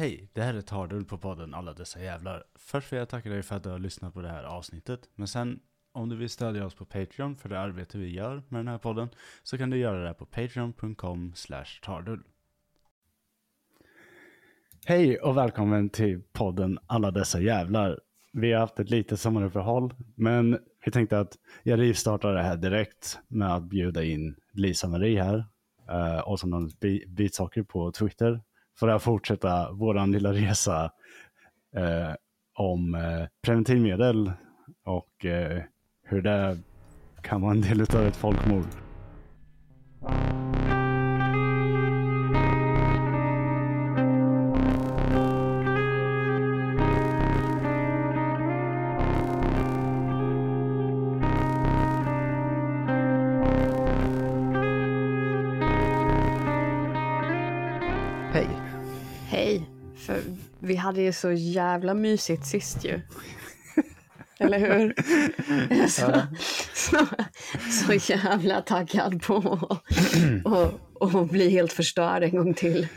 Hej, det här är Tardul på podden Alla dessa jävlar. Först vill jag tacka dig för att du har lyssnat på det här avsnittet. Men sen, om du vill stödja oss på Patreon för det arbete vi gör med den här podden, så kan du göra det på patreon.com slash tardul. Hej och välkommen till podden Alla dessa jävlar. Vi har haft ett litet sommaruppehåll, men vi tänkte att jag rivstartar det här direkt med att bjuda in Lisa-Marie här eh, och som någon bitsaker på Twitter för att fortsätta vår lilla resa eh, om eh, preventivmedel och eh, hur det kan vara en del av ett folkmord. Hade ju så jävla mysigt sist ju. Eller hur? Så, så, så jävla taggad på att och, bli helt förstörd en gång till.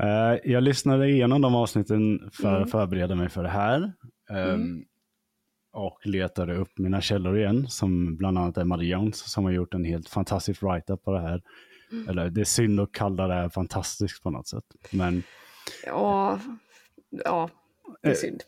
Uh, jag lyssnade igenom de avsnitten för att förbereda mig för det här. Um, och letade upp mina källor igen, som bland annat är Marie Jones, som har gjort en helt fantastisk write-up på det här. Eller det är synd att kalla det här fantastiskt på något sätt. Men Ja, ja det är synd.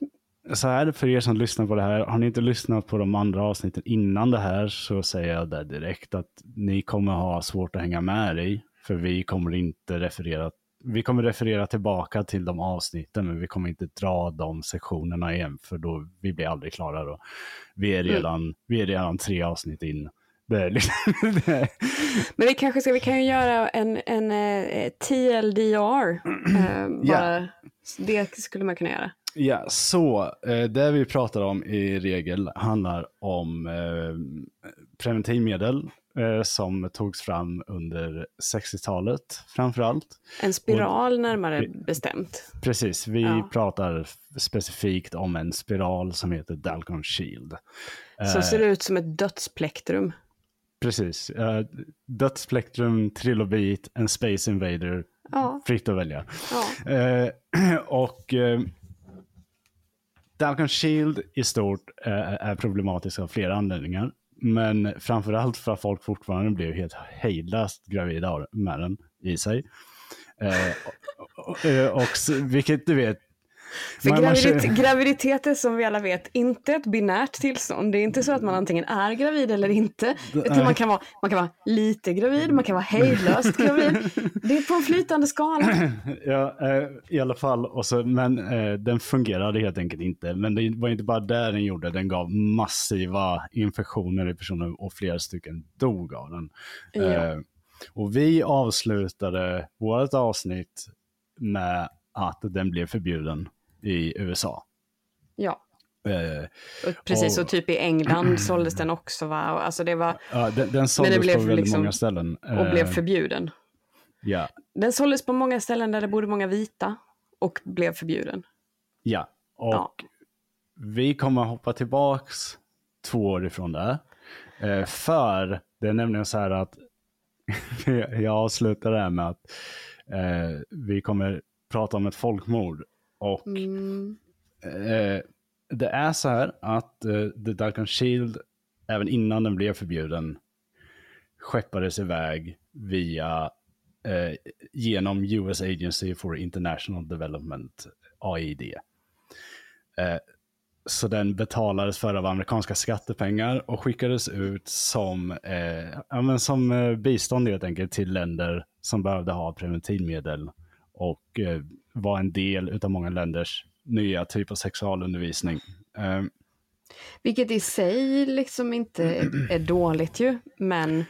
så här för er som lyssnar på det här, har ni inte lyssnat på de andra avsnitten innan det här så säger jag det direkt att ni kommer ha svårt att hänga med i. För vi kommer inte referera, vi kommer referera tillbaka till de avsnitten men vi kommer inte dra de sektionerna igen för då vi blir aldrig klara då. Vi är redan, vi är redan tre avsnitt in. Men vi kanske ska, vi kan ju göra en, en eh, TLDR. Eh, bara, Det skulle man kunna göra. Ja, så eh, det vi pratar om i regel handlar om eh, preventivmedel eh, som togs fram under 60-talet framför allt. En spiral närmare bestämt. Precis, vi Ja. pratar specifikt om en spiral som heter Dalcon Shield. Som ser ut som ett dödsplektrum. Precis, uh, dödsplektrum, trilobit, en Space Invader, Ja, fritt att välja. ja. Eh, och uh, Dalcon Shield i stort eh, är problematisk av flera anledningar. Men framförallt för att folk fortfarande blir helt hejdlöst gravida av- med den i sig. Eh, och, och, och, vilket du vet. För man- man gravidit- känner- graviditet är som vi alla vet inte ett binärt tillstånd. Det är inte så att man antingen är gravid eller inte. Utan man kan, vara, man kan vara lite gravid, man kan vara hejdlöst gravid. Det är på en flytande skala. Ja, eh, i alla fall. Och så, men eh, den fungerade helt enkelt inte. Men det var inte bara det den gjorde, den gav massiva infektioner i personen och flera stycken dog av den. Ja. Eh, och vi avslutade vårt avsnitt med att den blev förbjuden i USA. Ja, Eh, precis. Och- Och typ i England såldes den också. Va? Alltså det var, ja, den, den såldes blev på väldigt liksom- många ställen. och blev Eh, förbjuden. ja, Den såldes på många ställen där det bodde många vita och blev förbjuden. Ja, och Ja. vi kommer hoppa tillbaks två år ifrån det. Eh, för det är nämligen så här att jag avslutar det här med att eh, vi kommer prata om ett folkmord. Och Mm. eh, det är så här att eh, The Dark Shield, även innan den blev förbjuden, skeppades iväg via eh, genom US Agency for International Development, AID. Eh, så den betalades för av amerikanska skattepengar och skickades ut som, eh, ja, men som eh, bistånd helt enkelt till länder som behövde ha preventivmedel och var en del av många länders nya typ av sexualundervisning. Eh, Vilket i sig liksom inte är, är dåligt ju. Men,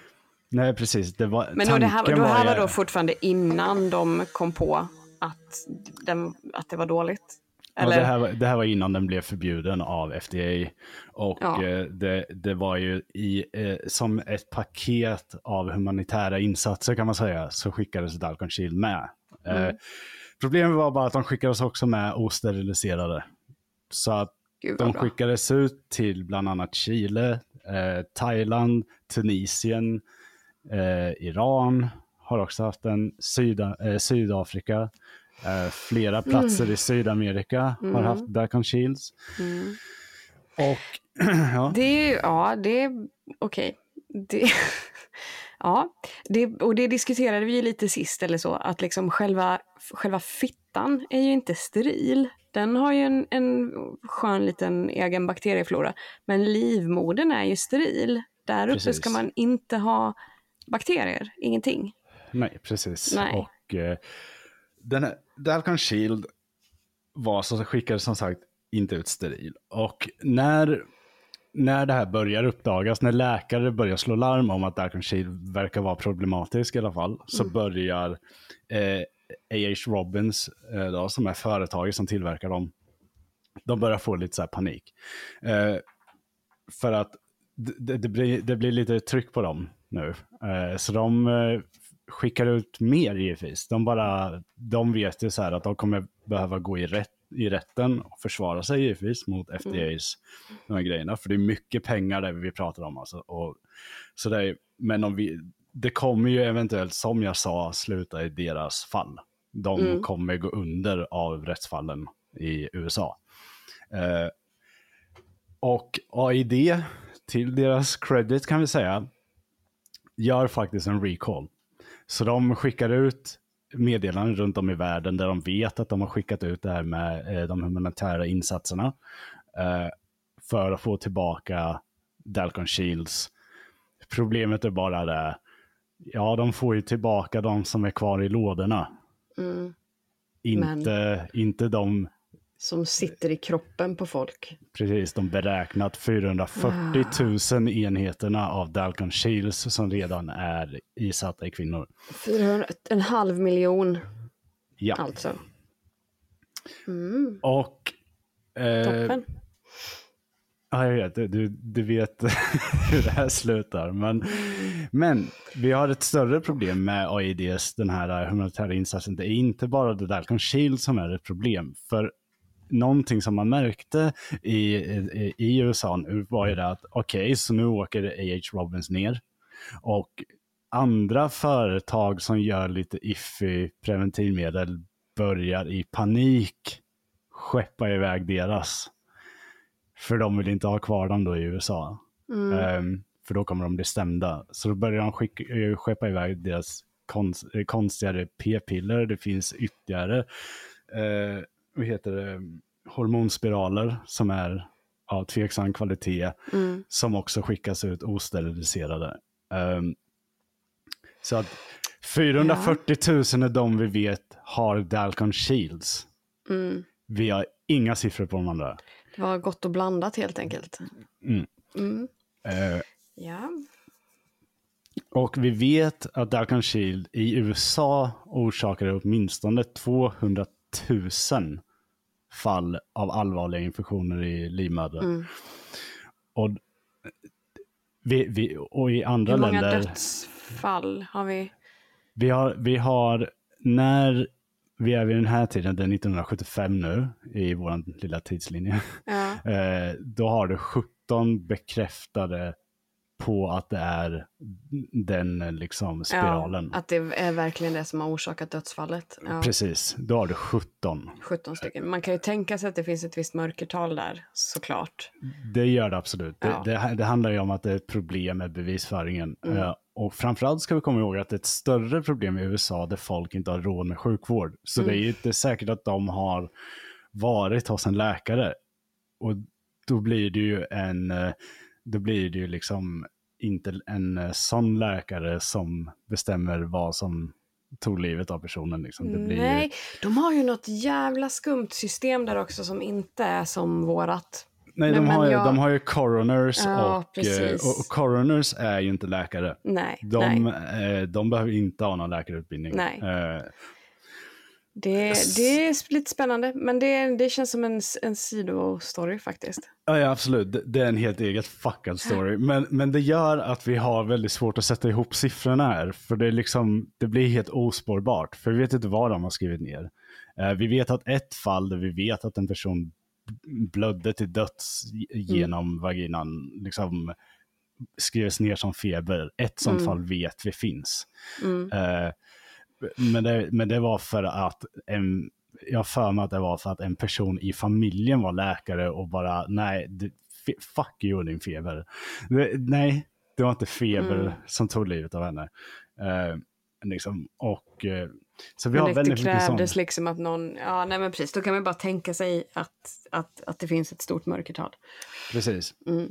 nej, precis. Det var, men då det här, då här ju- var då fortfarande innan de kom på att, den, att det var dåligt. Ja, det, här var, det här var innan den blev förbjuden av FDA. Och Ja. eh, det, det var ju i, eh, som ett paket av humanitära insatser kan man säga, så skickades Dalcon Shield med. Eh, Mm. Problemet var bara att de skickades också med osteriliserade. Så att gud de bra. skickades ut till bland annat Chile, eh, Thailand, Tunisien, eh, Iran har också haft en, Syda, eh, Sydafrika, Eh, flera platser i Sydamerika har haft Dalcon Shields. Mm. Och ja, Det är ju, ja, det är okej. Det, ja, det, och det diskuterade vi ju lite sist eller så, att liksom själva, själva fittan är ju inte steril. Den har ju en, en skön liten egen bakterieflora. Men livmodern är ju steril. Där uppe Precis. ska man inte ha bakterier, ingenting. nej precis. Nej. Och eh, den här, Shield var så skickade som sagt inte ut steril. Och när, när det här börjar uppdagas, när läkare börjar slå larm om att Dalcon Shield verkar vara problematisk i alla fall, så börjar eh, A.H. Robbins, eh, då, som är företaget som tillverkar dem, de börjar få lite så här panik. Eh, för att det, det, blir, det blir lite tryck på dem nu. Eh, så de eh, skickar ut mer givetvis. De, bara, de vet ju så här att de kommer behöva gå i, rätt, i rätten och försvara sig givetvis mot FDAs de här grejerna. För det är mycket pengar där vi pratar om. Alltså. Och, så det är, men om vi, det kommer ju eventuellt, som jag sa, sluta i deras fall. De kommer gå under av rättsfallen i USA. Eh, och AID, till deras credit kan vi säga, gör faktiskt en recall. Så de skickar ut meddelanden runt om i världen där de vet att de har skickat ut det här med eh, de humanitära insatserna eh, för att få tillbaka Dalcon Shields. Problemet är bara det, ja de får ju tillbaka de som är kvar i lådorna. Mm. Inte, inte de Som sitter i kroppen på folk. Precis, de beräknat 440 000 enheterna av Dalcon Shields som redan är isatta i kvinnor. 400, en halv miljon Ja, alltså. Mm, och... Eh, toppen. ja, jag vet, du, du vet hur det här slutar. Men, men vi har ett större problem med AIDs, den här humanitära insatsen. Det är inte bara det Dalcon Shield som är ett problem. För någonting som man märkte i, i, i USA nu var ju det att okej, så nu åker A.H. Robbins ner. Och andra företag som gör lite iffy preventivmedel börjar i panik skeppa iväg deras. För de vill inte ha kvar dem då i USA. Ehm, för då kommer de bli stämda. Så då börjar de skicka, eh, skeppa iväg deras konst, eh, konstigare p-piller. Det finns ytterligare eh, vad heter det, hormonspiraler som är av tveksam kvalitet. Mm. Som också skickas ut osteriliserade. Ehm, så att 440 000 är de vi vet har Dalcon Shields. Mm. Vi har inga siffror på de andra. Det var gott och blandat helt enkelt. Mm. Mm. Eh, Ja. och vi vet att Dalcon Shield i USA orsakade åtminstone 200 000 fall av allvarliga infektioner i livmodern. Mm. Och, vi, vi, och i andra Hur många länder... dödsfall har vi? Vi har, vi har, när vi är vid den här tiden, det är 1975 nu, i vår lilla tidslinje, Ja. eh, då har du 17 bekräftade på att det är den liksom spiralen. Ja, att det är verkligen det som har orsakat dödsfallet. Ja, Precis, då har du 17. 17 stycken. Man kan ju tänka sig att det finns ett visst mörkertal där, såklart. Det gör det absolut. Ja. Det, det, det handlar ju om att det är ett problem med bevisföringen. Eh, och framförallt ska vi komma ihåg att det är ett större problem i USA där folk inte har råd med sjukvård. Så det är ju inte säkert att de har varit hos en läkare. Och då blir det ju en, eh, då blir det ju liksom inte en eh, sån läkare som bestämmer vad som tog livet av personen. Liksom. Det blir Nej, Ju, de har ju något jävla skumt system där också som inte är som vårat. nej, men- de, har ju, jag- de har ju coroners Ja, och, eh, och, och coroners är ju inte läkare. Nej, De, nej. eh, de behöver inte ha någon läkarutbildning. Nej. Eh, Det, det är lite spännande, men det, det känns som en, en sidostory faktiskt. Ja, ja, absolut. Det, är en helt eget fuckad story. Men, men det gör att vi har väldigt svårt att sätta ihop siffrorna här. För det, är liksom, det blir helt ospårbart. För vi vet inte vad de har skrivit ner. Eh, vi vet att ett fall där vi vet att en person blödde till döds genom vaginan liksom skrevs ner som feber. Ett sånt fall vet vi finns. Mm. Eh, men, det, men det var för att en, jag för mig att det var för att en person i familjen var läkare och bara, nej, det, fuck you din feber. Det, nej, det var inte feber Mm. som tog livet av henne. Eh, liksom, och, eh, så vi Men har det, det väldigt mycket sånt. krävdes liksom att någon, ja nej men precis, då kan man bara tänka sig att, att, att det finns ett stort mörkertal. Precis. Mm.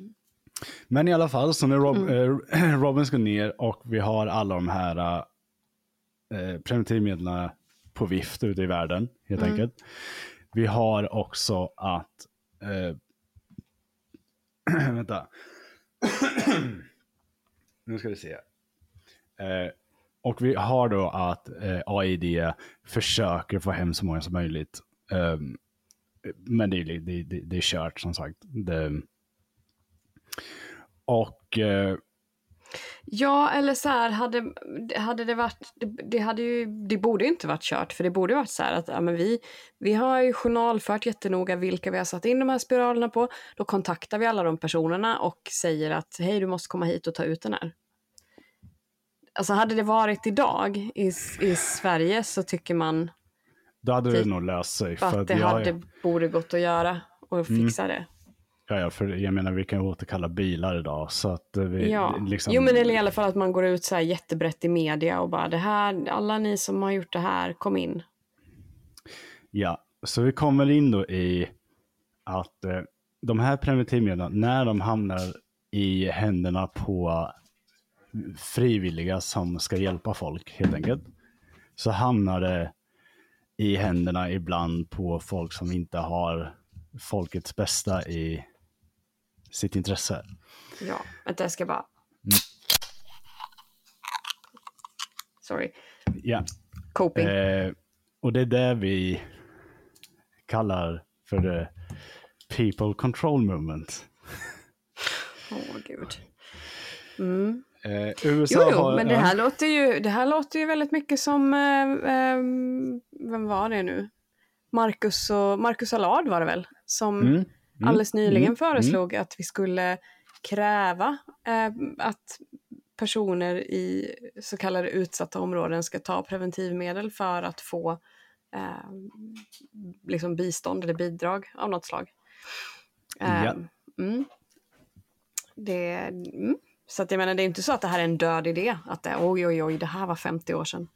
Men i alla fall, så när Rob, eh, Robin ska ner och vi har alla de här eh, preventivmedlen på vift ute i världen, helt Mm. enkelt. Vi har också att... Eh, vänta. nu ska vi se. Eh, och vi har då att eh, AID försöker få hem så många som möjligt. Ehm, men det det, det, det är kört som sagt. Det, och eh, Ja, eller så här, hade, hade det varit, det, det, hade ju, det borde inte varit kört, för det borde varit så här att ja, men vi, vi har ju journalfört jättenoga vilka vi har satt in de här spiralerna på. Då kontaktar vi alla de personerna och säger att hej, du måste komma hit och ta ut den här. Alltså hade det varit idag i, i Sverige så tycker man då hade det Typ nog löst sig. För att det jag, hade, borde gått att göra och Mm. fixa det. Ja, ja, för jag menar, vi kan ju återkalla bilar idag. Så att eh, vi, Ja, liksom, jo men eller i alla fall att man går ut så här jättebrett i media och bara det här, alla ni som har gjort det här, kom in. Ja, så vi kommer in då i att eh, de här preventivmedlen, när de hamnar i händerna på frivilliga som ska hjälpa folk helt enkelt, så hamnar det i händerna ibland på folk som inte har folkets bästa i sitt intresse. Ja, vänta jag ska bara... Mm. Sorry. Ja, Coping. eh, och det är det vi kallar för the people control movement. Åh gud. Mm. Eh, USA Jo, jo, har... men det ja. här, låter ju, det här låter ju väldigt mycket som... Eh, eh, vem var det nu? Marcus, och, Marcus Allard var det väl? Som mm, alldeles nyligen mm, föreslog att vi skulle kräva eh, att personer i så kallade utsatta områden ska ta preventivmedel för att få eh, liksom bistånd eller bidrag av något slag. Eh, Ja. mm. Det, mm. Så att jag menar, det är inte så att det här är en död idé. Att det, oj, oj, oj, det här var 50 år sedan.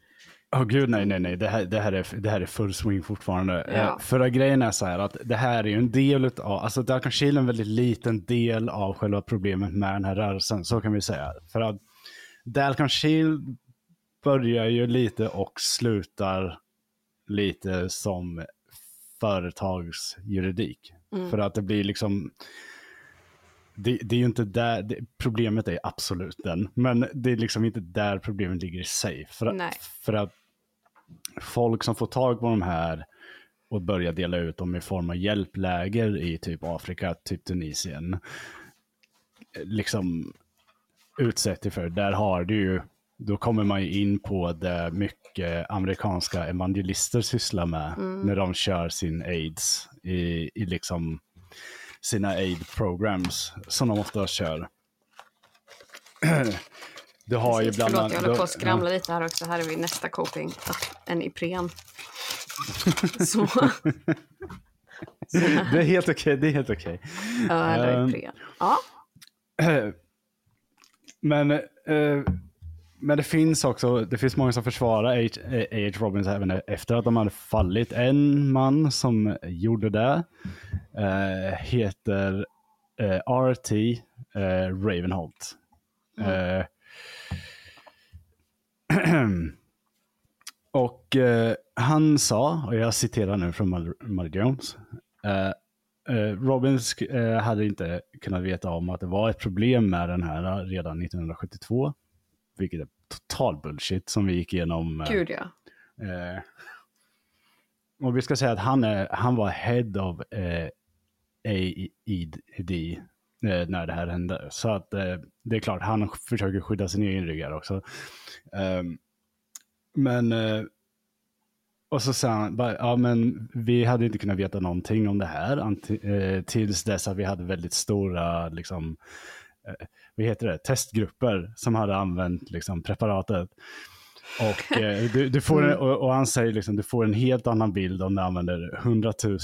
Åh gud, nej, nej, nej. Det här, det här, är, det här är full swing fortfarande. Ja. Eh, Förra grejen är så här att det här är ju en del av, alltså Dark Shield är en väldigt liten del av själva problemet med den här rörelsen, så kan vi säga. För att Dalkan Shield börjar ju lite och slutar lite som företagsjuridik. Mm. För att det blir liksom, det, det är ju inte där, det, problemet är absolut den, men det är liksom inte där problemet ligger i sig. För, Nej. att, för att folk som får tag på de här och börjar dela ut dem i form av hjälpläger i typ Afrika, typ Tunisien, liksom utsätter för, där har du ju, då kommer man ju in på det mycket amerikanska evangelister sysslar med när de kör sin aids i, i liksom sina aid programs som de ofta kör. Du har ju bland Förlåt, jag håller på att skramla lite här också. Här är vi nästa coping. En Ipren. Så. Det är helt okej, det är helt okej. Ja, eller Ehm. Ipren. Ja. Men, eh, men det finns också, det finns många som försvarar A.H. Robbins även efter att de hade fallit. En man som gjorde det eh, heter eh, R.T. Eh, Ravenholt. Eh, och han sa, och jag citerar nu från Muddy Jones, Robbins hade inte kunnat veta om att det var ett problem med den här redan 1972. Vilket är total bullshit som vi gick igenom. eh, Gud ja. eh, och vi ska säga att han, är, han var head of eh, AED eh, när det här hände. Så att eh, det är klart, han försöker skydda sin egen rygg här också. Ehm, men eh, och så sa han, bara, ja men vi hade inte kunnat veta någonting om det här eh, tills dess att vi hade väldigt stora, liksom, vad heter det, testgrupper som hade använt liksom, preparatet. Och, eh, du, du får en, Mm. och, och han säger liksom, du får en helt annan bild om du använder 100 000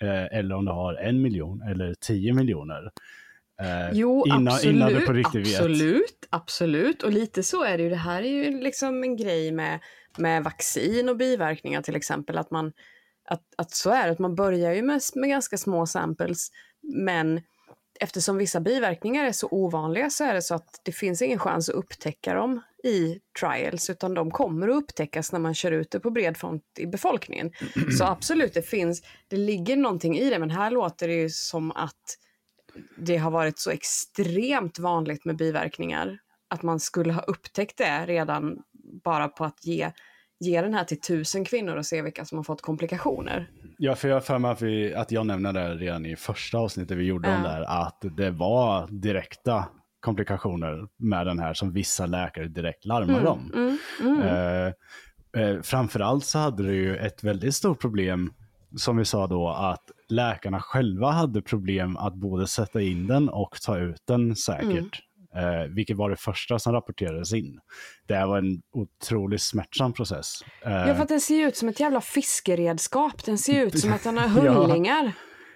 eh, eller om du har en miljon eller 10 miljoner. Eh, Jo, innan, absolut. innan du på riktigt vet. absolut, absolut. Och lite så är det ju. Det här är ju liksom en grej med, med vaccin och biverkningar till exempel. Att, man, att, att så är det, att man börjar ju med, med ganska små samples. Men eftersom vissa biverkningar är så ovanliga så är det så att det finns ingen chans att upptäcka dem i trials. Utan de kommer att upptäckas när man kör ut det på bred front i befolkningen. Så absolut, det finns, det ligger någonting i det. Men här låter det ju som att det har varit så extremt vanligt med biverkningar att man skulle ha upptäckt det redan bara på att ge, ge den här till tusen kvinnor och se vilka som har fått komplikationer. Ja, för jag har för mig att, vi, att jag nämnde det redan i första avsnittet vi gjorde Ja. det här, att det var direkta komplikationer med den här som vissa läkare direkt larmade om. Mm, mm. Eh, eh, framförallt så hade det ju ett väldigt stort problem, som vi sa då, att läkarna själva hade problem att både sätta in den och ta ut den säkert. Eh, vilket var det första som rapporterades in. Det var en otroligt smärtsam process. Eh, Ja, för att den ser ut som ett jävla fiskeredskap. Den ser ut som att den har hullingar.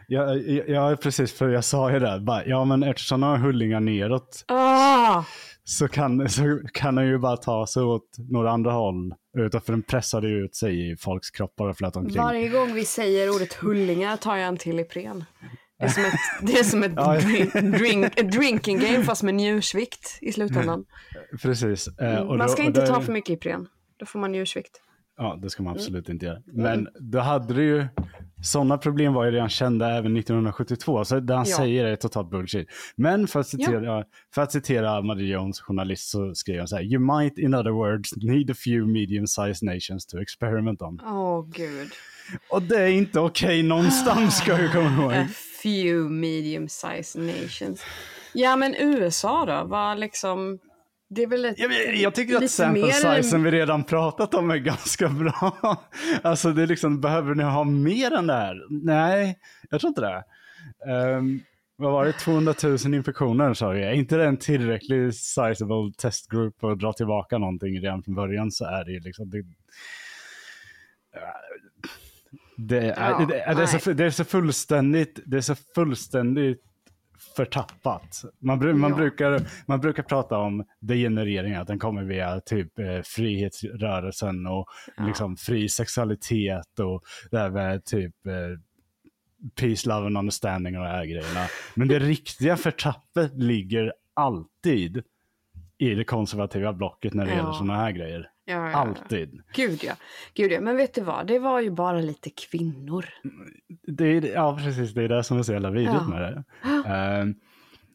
Ja, ja, ja, precis, för jag sa ju det. Bara, ja, men eftersom han har hullingar neråt Ah! så kan, så kan den ju bara ta sig åt några andra håll. Utan för den pressade ju ut sig i folks kroppar och flöt omkring. Varje gång vi säger ordet hullingar tar jag en till Ipren. Det är som ett, det är som ett drink, drinking game fast med njursvikt i slutändan. Precis. eh, och Man då- ska och inte där- ta för mycket Ipren. Då får man njursvikt. Ja, det ska man absolut Mm. inte göra. Men då hade du ju, sådana problem var ju redan kända även 1972, så det han Ja. säger är totalt bullshit. Men för att citera, för att citera Marie Jones, journalist, så skrev han så här, You might in other words need a few medium-sized nations to experiment on. Åh gud. Och det är inte okej någonstans ska vi komma ihåg. A few medium sized nations. Ja men USA då? Var liksom... Det är väl ett, Jag, jag tycker att sample mer än- vi redan pratat om är ganska bra. Alltså det är liksom, behöver ni ha mer än det här? Nej, jag tror inte det. Um, vad var det, 200 000 infektioner sa jag. Är inte det en tillräcklig sizable testgroup för att dra tillbaka någonting redan från början så är det ju liksom... Det, det, är, Ja, det, är, det, är så, det är så fullständigt, det är så fullständigt förtappat. Man, bru- man, Ja. brukar, man brukar prata om degenerering, att den kommer via typ eh, frihetsrörelsen och Ja. liksom fri sexualitet och det här med typ eh, peace, love and understanding och de här grejerna. Men det riktiga förtappet ligger alltid i det konservativa blocket när det Ja. gäller sådana här grejer. Ja, ja. Alltid. Gud ja. Gud ja. Men vet du vad? Det var ju bara lite kvinnor. Det är, ja, precis. Det är det som är så jävla vidrigt med det. Uh,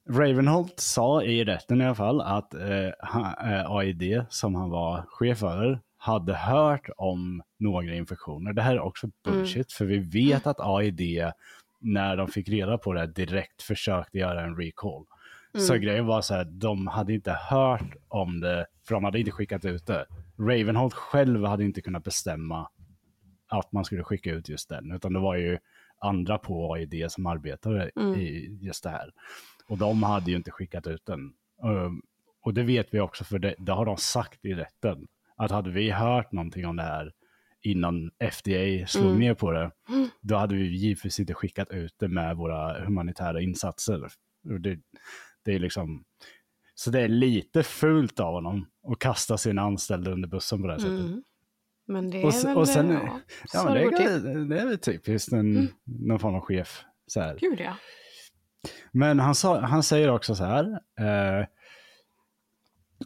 Ravenholt sa i rätten i alla fall att eh, han, eh, AID, som han var chef över, hade hört om några infektioner. Det här är också bullshit, för vi vet att AID, när de fick reda på det, direkt försökte göra en recall. Så grejen var så här, de hade inte hört om det, för de hade inte skickat ut det. Ravenholt själv hade inte kunnat bestämma att man skulle skicka ut just den, utan det var ju andra på AID som arbetade i just det här. Och de hade ju inte skickat ut den. Um, och det vet vi också, för det, det har de sagt i rätten. Att hade vi hört någonting om det här innan FDA slog ner på det, då hade vi givetvis inte skickat ut det med våra humanitära insatser. Det, det är liksom, så det är lite fult av honom att kasta sina anställda under bussen på det här sättet. Mm. Men det är Och, väl... och sen, ja, ja, så men det, går till. är, det är väl typiskt en, någon form av chef. Så här. Gud ja. Men han, sa, han säger också så här. Eh,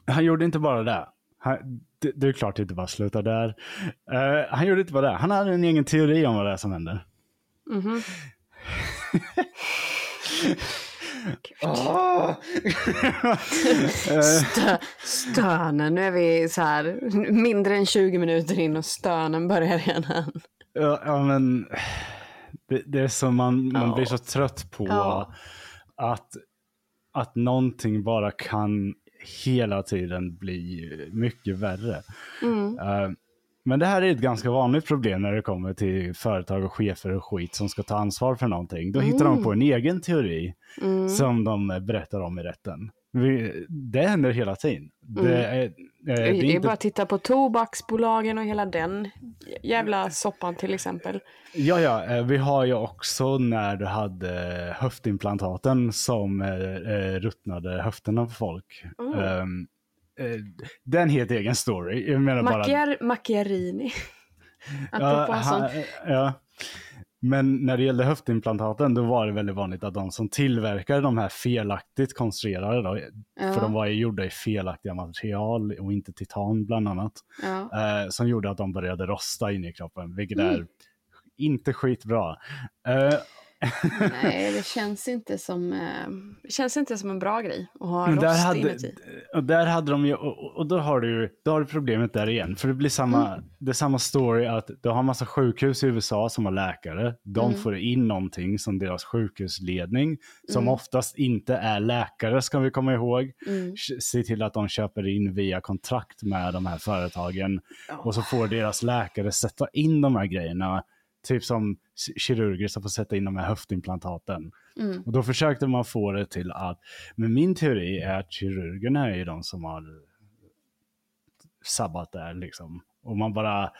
han gjorde inte bara det. Han, det, det är klart det inte bara slutar där. Eh, han gjorde inte bara det. Han hade en egen teori om vad det är som händer. Mhm. Stö, stönen, nu är vi så här mindre än 20 minuter in och stönen börjar redan. Ja, ja, men det, det är som man, man Ja. blir så trött på Ja. att, att någonting bara kan hela tiden bli mycket värre. Mm. Eh, men det här är ett ganska vanligt problem när det kommer till företag och chefer och skit som ska ta ansvar för någonting. Då hittar de på en egen teori Mm. som de berättar om i rätten. Vi, det händer hela tiden. Det Mm. är, det Det är är inte bara att titta på tobaksbolagen och hela den jävla soppan till exempel. Ja, ja, eh, vi har ju också när du hade höftimplantaten som eh, eh, ruttnade höfterna på folk. Mm. Ehm, eh, det är helt egen story. Jag menar bara... Macchiar, macchiarini. Ja, Apropå sånt. ja. Men när det gällde höftimplantaten då var det väldigt vanligt att de som tillverkade de här felaktigt konstruerade, då, Ja. för de var ju gjorda i felaktiga material och inte titan bland annat, Ja. eh, som gjorde att de började rosta in i kroppen, vilket Mm. är inte skitbra. Eh, Nej, det känns inte som, eh, känns inte som en bra grej att ha rost där hade, inuti. och där hade de ju, och, och då har du då har du problemet där igen. För det blir samma, Mm. det är samma story att du har massa sjukhus i USA som har läkare. De Mm. får in någonting som deras sjukhusledning, som Mm. oftast inte är läkare ska vi komma ihåg, Mm. se till att de köper in via kontrakt med de här företagen. Och så får deras läkare sätta in de här grejerna. Typ som kirurger som får sätta in de här höftimplantaten. Mm. Och då försökte man få det till att, men min teori är att kirurgerna är ju de som har sabbat det här liksom. Och man bara,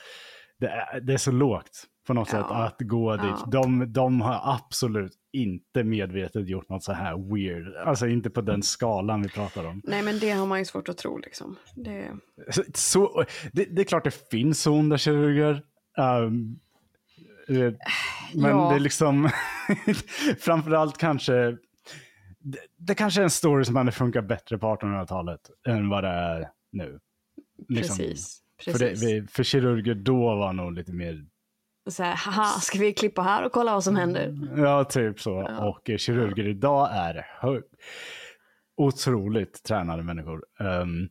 det är, det är så lågt på något Ja. sätt att gå Ja. dit. De, de har absolut inte medvetet gjort något så här weird. Alltså inte på den skalan vi pratar om. Nej, men det har man ju svårt att tro liksom. Det... Så, så, det, det är klart det finns onda kirurger. Um, men Ja. det är liksom, framförallt kanske, det, det kanske är en story som hade funkat bättre på 1800-talet än vad det är nu. Liksom. Precis. För, det, Precis. för kirurger då var nog lite mer, Så här, haha, ska vi klippa här och kolla vad som händer? ja typ så. Ja. Och eh, kirurger idag är hö- otroligt tränade människor. Um,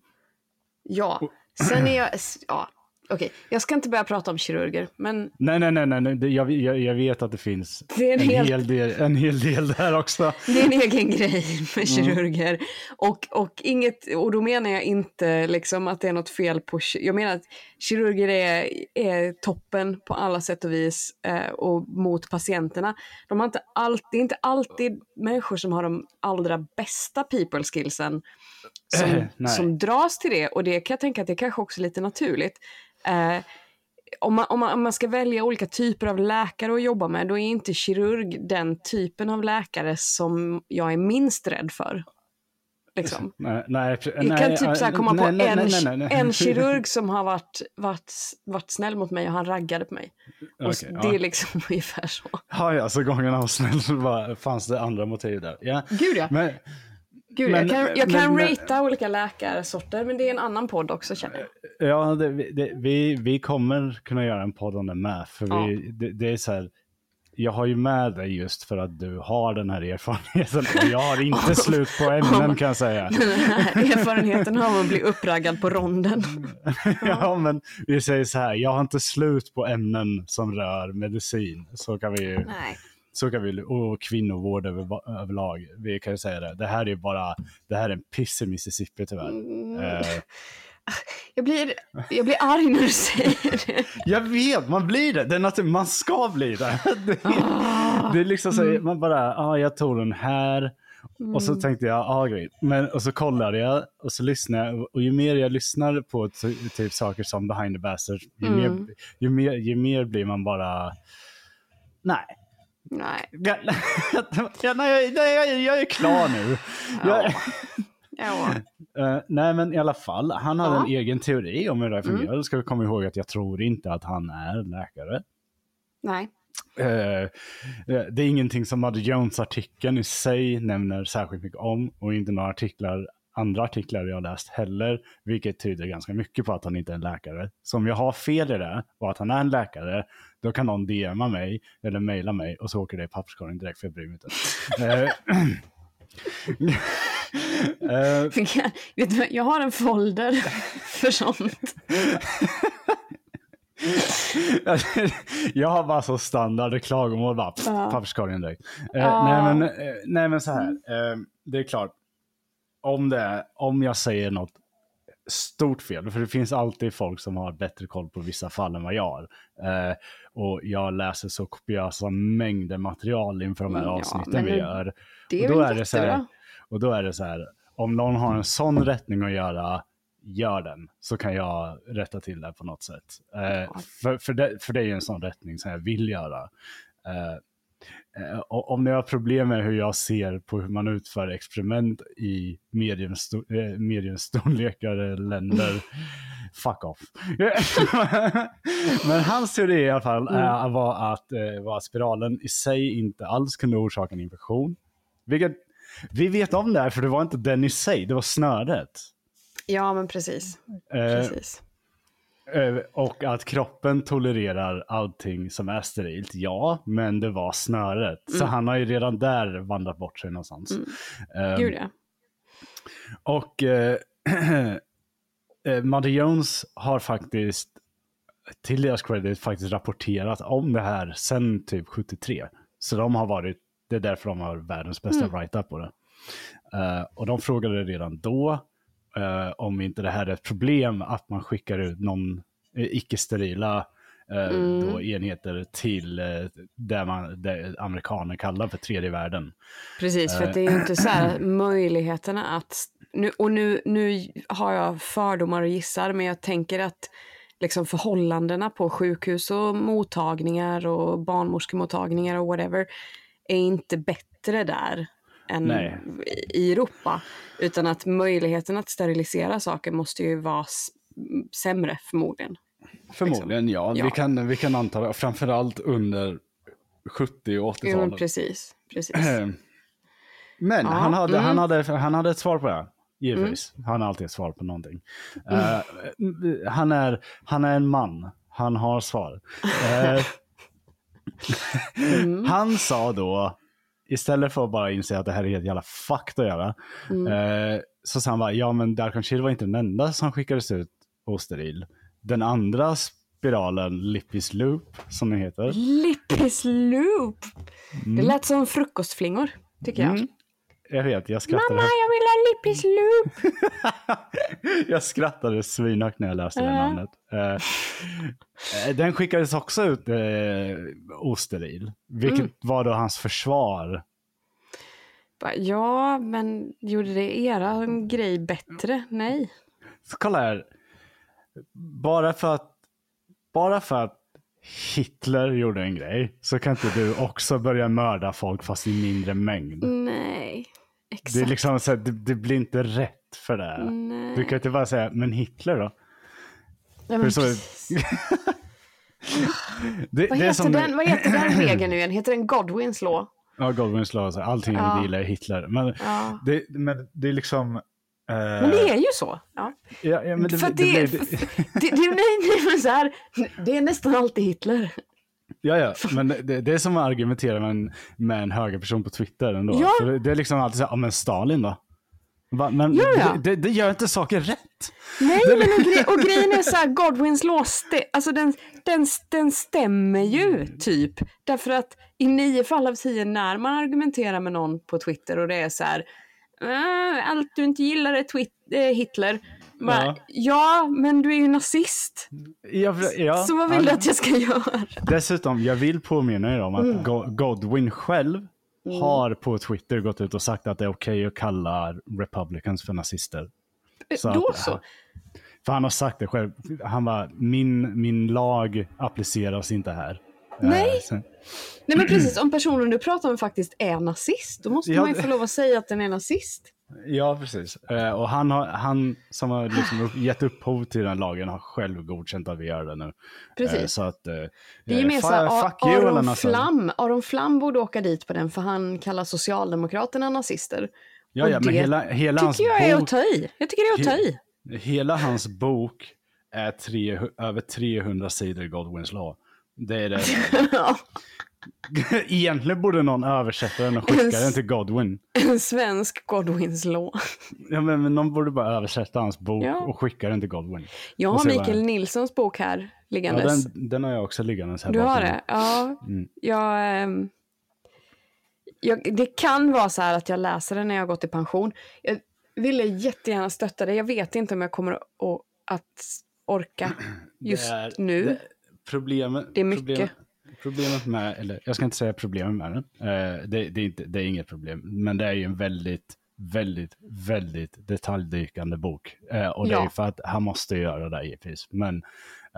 Ja, sen är jag... Ja, okej. Jag ska inte börja prata om kirurger, men nej, nej, nej, nej, det- Jag, jag, jag vet att det finns det en, en hel, del, en hel del där också. det är en egen grej med Mm. kirurger. Och, och, inget, och då menar jag inte liksom att det är något fel på... Jag menar att kirurger är, är toppen på alla sätt och vis eh, och mot patienterna. De har inte alltid, det är inte alltid människor som har de allra bästa people skillsen som, som dras till det. Och det kan jag tänka att det kanske också är lite naturligt. Eh, om, man, om, man, om man ska välja olika typer av läkare att jobba med, då är inte kirurg den typen av läkare som jag är minst rädd för. Liksom. Nej, nej, pre- Jag nej, kan typ så eh, komma nej, på nej, en, nej, nej, nej. en kirurg som har varit, varit, varit snäll mot mig och han raggade på mig. Och Okej, det ja. är liksom ungefär så. Ja, ja, så gången han var snäll så fanns det andra motiv där. Ja. Gud ja. Men, Gud, men- jag kan, jag kan men- ratea olika läkarsorter, men det är en annan podd också känner jag. ja, det, det, vi, vi kommer kunna göra en podd om det med. För Ja. vi, det, det är så här, jag har ju med dig just för att du har den här erfarenheten. Och jag har inte slut på ämnen kan jag säga. Den här erfarenheten av att bli uppraggad på ronden. Ja, men vi säger så här, jag har inte slut på ämnen som rör medicin. Så kan vi ju Nej. Så kan vi, och kvinnovård över, överlag. Vi kan ju säga det. Det här är bara, det här är en piss i Mississippi tyvärr. Mm. Eh, Jag blir, jag blir arg när du säger det. jag vet, man blir det. det är natur, man ska bli det. Det, Ah. det är liksom så, man bara, ah, jag tog den här. Och så tänkte jag, ja ah. Men, och så kollade jag och så lyssnade jag. Och ju mer jag lyssnar på ty, typ saker som Behind the Bastard, ju, Mm. mer, ju, mer, ju mer blir man bara, nej. Nej. Ja, ja, nej, jag, nej, jag, jag är klar nu. Jag, Ja. Eh, nej, men i alla fall, han hade Ja. en egen teori om hur det här fungerar. Mm. Ska vi komma ihåg att jag tror inte att han är läkare. Nej. Eh, eh, det är ingenting som Muddy Jones-artikeln i sig nämner särskilt mycket om och inte några artiklar, andra artiklar jag har läst heller, vilket tyder ganska mycket på att han inte är en läkare. Så om jag har fel i det och att han är en läkare, då kan någon DMa mig eller mejla mig och så åker det i papperskorgen direkt för jag bryr mig inte. Fick jag, du, har en folder för sånt. jag har bara så standard klagomål, bara pff, Ja. papperskorgen direkt. Eh, Ja. nej, men, nej men så här, eh, det är klart, om, det, är- om jag säger något stort fel, för det finns alltid folk som har bättre koll på vissa fall än vad jag har. Eh, och jag läser så kopiösa mängder material inför de här Mm, ja, avsnitten vi gör. Det är Och då är det så här-. Och då är det så här, om någon har en sån rättning att göra, gör den, så kan jag rätta till det på något sätt. Eh, för, för, det, för det är ju en sån rättning som jag vill göra. Eh, om ni har problem med hur jag ser på hur man utför experiment i mediumsto- eh, mediumstorlekare länder, fuck off. Men hans teori i alla fall eh, var att, eh, var spiralen i sig inte alls kunde orsaka en infektion. Vilket vi vet om det här, för det var inte den i sig, det var snöret. Ja, men precis. Eh, precis. Eh, och att kroppen tolererar allting som är sterilt, ja, men det var snöret. Så han har ju redan där vandrat bort sig någonstans. Eh, Gud ja. Och eh, eh, Muddy Jones har faktiskt, till deras credit, faktiskt rapporterat om det här sen typ 73. Så de har varit, det är därför de har världens bästa write-up på det. Eh, och de frågade redan då eh, om inte det här är ett problem att man skickar ut någon eh, icke-sterila eh, då enheter till eh, det man, det amerikaner kallar för tredje världen. Precis, för det är ju inte så här möjligheterna att... Nu, och nu, nu har jag fördomar och gissar, men jag tänker att liksom förhållandena på sjukhus och mottagningar och barnmorskemottagningar och whatever är inte bättre där än Nej. i Europa. Utan att möjligheten att sterilisera saker måste ju vara sämre förmodligen. Förmodligen ja. Ja. Vi, kan, vi kan anta det, framförallt under 70 och Jo, men 80-talet. precis. precis. Eh, Men Ja, han, hade, mm. han, hade, han hade ett svar på det. Givetvis. Han har alltid ett svar på någonting. Eh, han, är, han är en man. Han har svar. Mm. Han sa då, istället för att bara inse att det här är helt jävla fucked att göra, Mm. eh, så sa han bara, ja men Dark Shield var inte den enda som skickades ut osteril. Den andra spiralen, Lippis Loop, som den heter, Lippis loop! Det lät som frukostflingor, tycker jag. Mm. Jag vet, jag skrattade Mamma, jag vill ha Lippis loop! jag skrattade svinhögt när jag läste det namnet. Eh, eh, den skickades också ut eh, osteril, vilket Mm. var då hans försvar. Ja, men gjorde det era grej bättre? Nej. Så kolla här, bara för att, bara för att Hitler gjorde en grej så kan inte du också börja mörda folk fast i mindre mängd. Nej. Exakt. Det, är liksom så här, det, det blir inte rätt för det. Nej. Du kan inte bara säga, men Hitler då? ja, men så-. Det, vad, det är heter som den, vad heter den regeln nu igen? Heter den Godwins law? Ja, Goldwins lag, så allting Ja. ja. gillar Hitler. Men, Ja. det, men det är liksom... eh, Men det är ju så. Ja. ja, ja, men det, för det, att det, blir- det, det, det, nej, nej, men så här, det är nästan alltid Hitler. Ja, ja, men det, det är som att argumentera med en, med en högerperson på Twitter ändå. Ja. För det, det är liksom alltid så här, ja men Stalin då? Va, men Ja, ja. Det, det, gör inte saker rätt. Nej, men och, gre och grejen är så här, Godwins st- alltså den, den, den stämmer ju typ. Därför att i nio fall av tio när man argumenterar med någon på Twitter och det är så här, "Äh, allt du inte gillar är twit- eh, Hitler. Bara, ja. Ja. men du är ju nazist. Ja, ja, så vad vill du att jag ska göra? Dessutom, jag vill påminna er om att Mm. Go- Godwin själv har på Twitter gått ut och sagt att det är okej att kalla Republicans för nazister. Så Då att- så. För han har sagt det själv. Han bara, min, min lag appliceras inte här. Nej. Eh, sen- Nej men precis, om personen du pratar om faktiskt är nazist, då måste Ja, man ju få lov att säga att den är nazist. Ja, precis. Eh, och han, har, han som har liksom gett upphov till den lagen har själv godkänt att vi gör det nu. Precis. Eh, så att, eh, Det är ju mer såhär, Aron. Flam, Aron Flam borde åka dit på den för han kallar Socialdemokraterna nazister. Ja, ja, men hela, hela hans tycker jag är att bok, ta i. Jag tycker det är att ta i. hela hans bok är tre, över 300 sidor Godwins law. Det är det. Ja, Egentligen borde någon översätta den och skicka den till Godwin. en svensk Godwins law. Ja, men, men någon borde bara översätta hans bok Ja. och skicka den till Godwin. Jag har Mikael Nilssons bok här Ja, liggandes. den, den har jag också liggandes här Du har det? Ja. Mm. Jag, ehm, jag, det kan vara så här att jag läser den när jag har gått i pension. Jag ville jättegärna stötta det. Jag vet inte om jag kommer att, att orka just Det är- nu. det- Problemet, Det är mycket. Problemet, problemet med, eller jag ska inte säga problemet med den, eh, det, det, är inte, det är inget problem, men det är ju en väldigt väldigt, väldigt detaljdykande bok. Eh, och det Ja. är för att han måste göra det givetvis. Men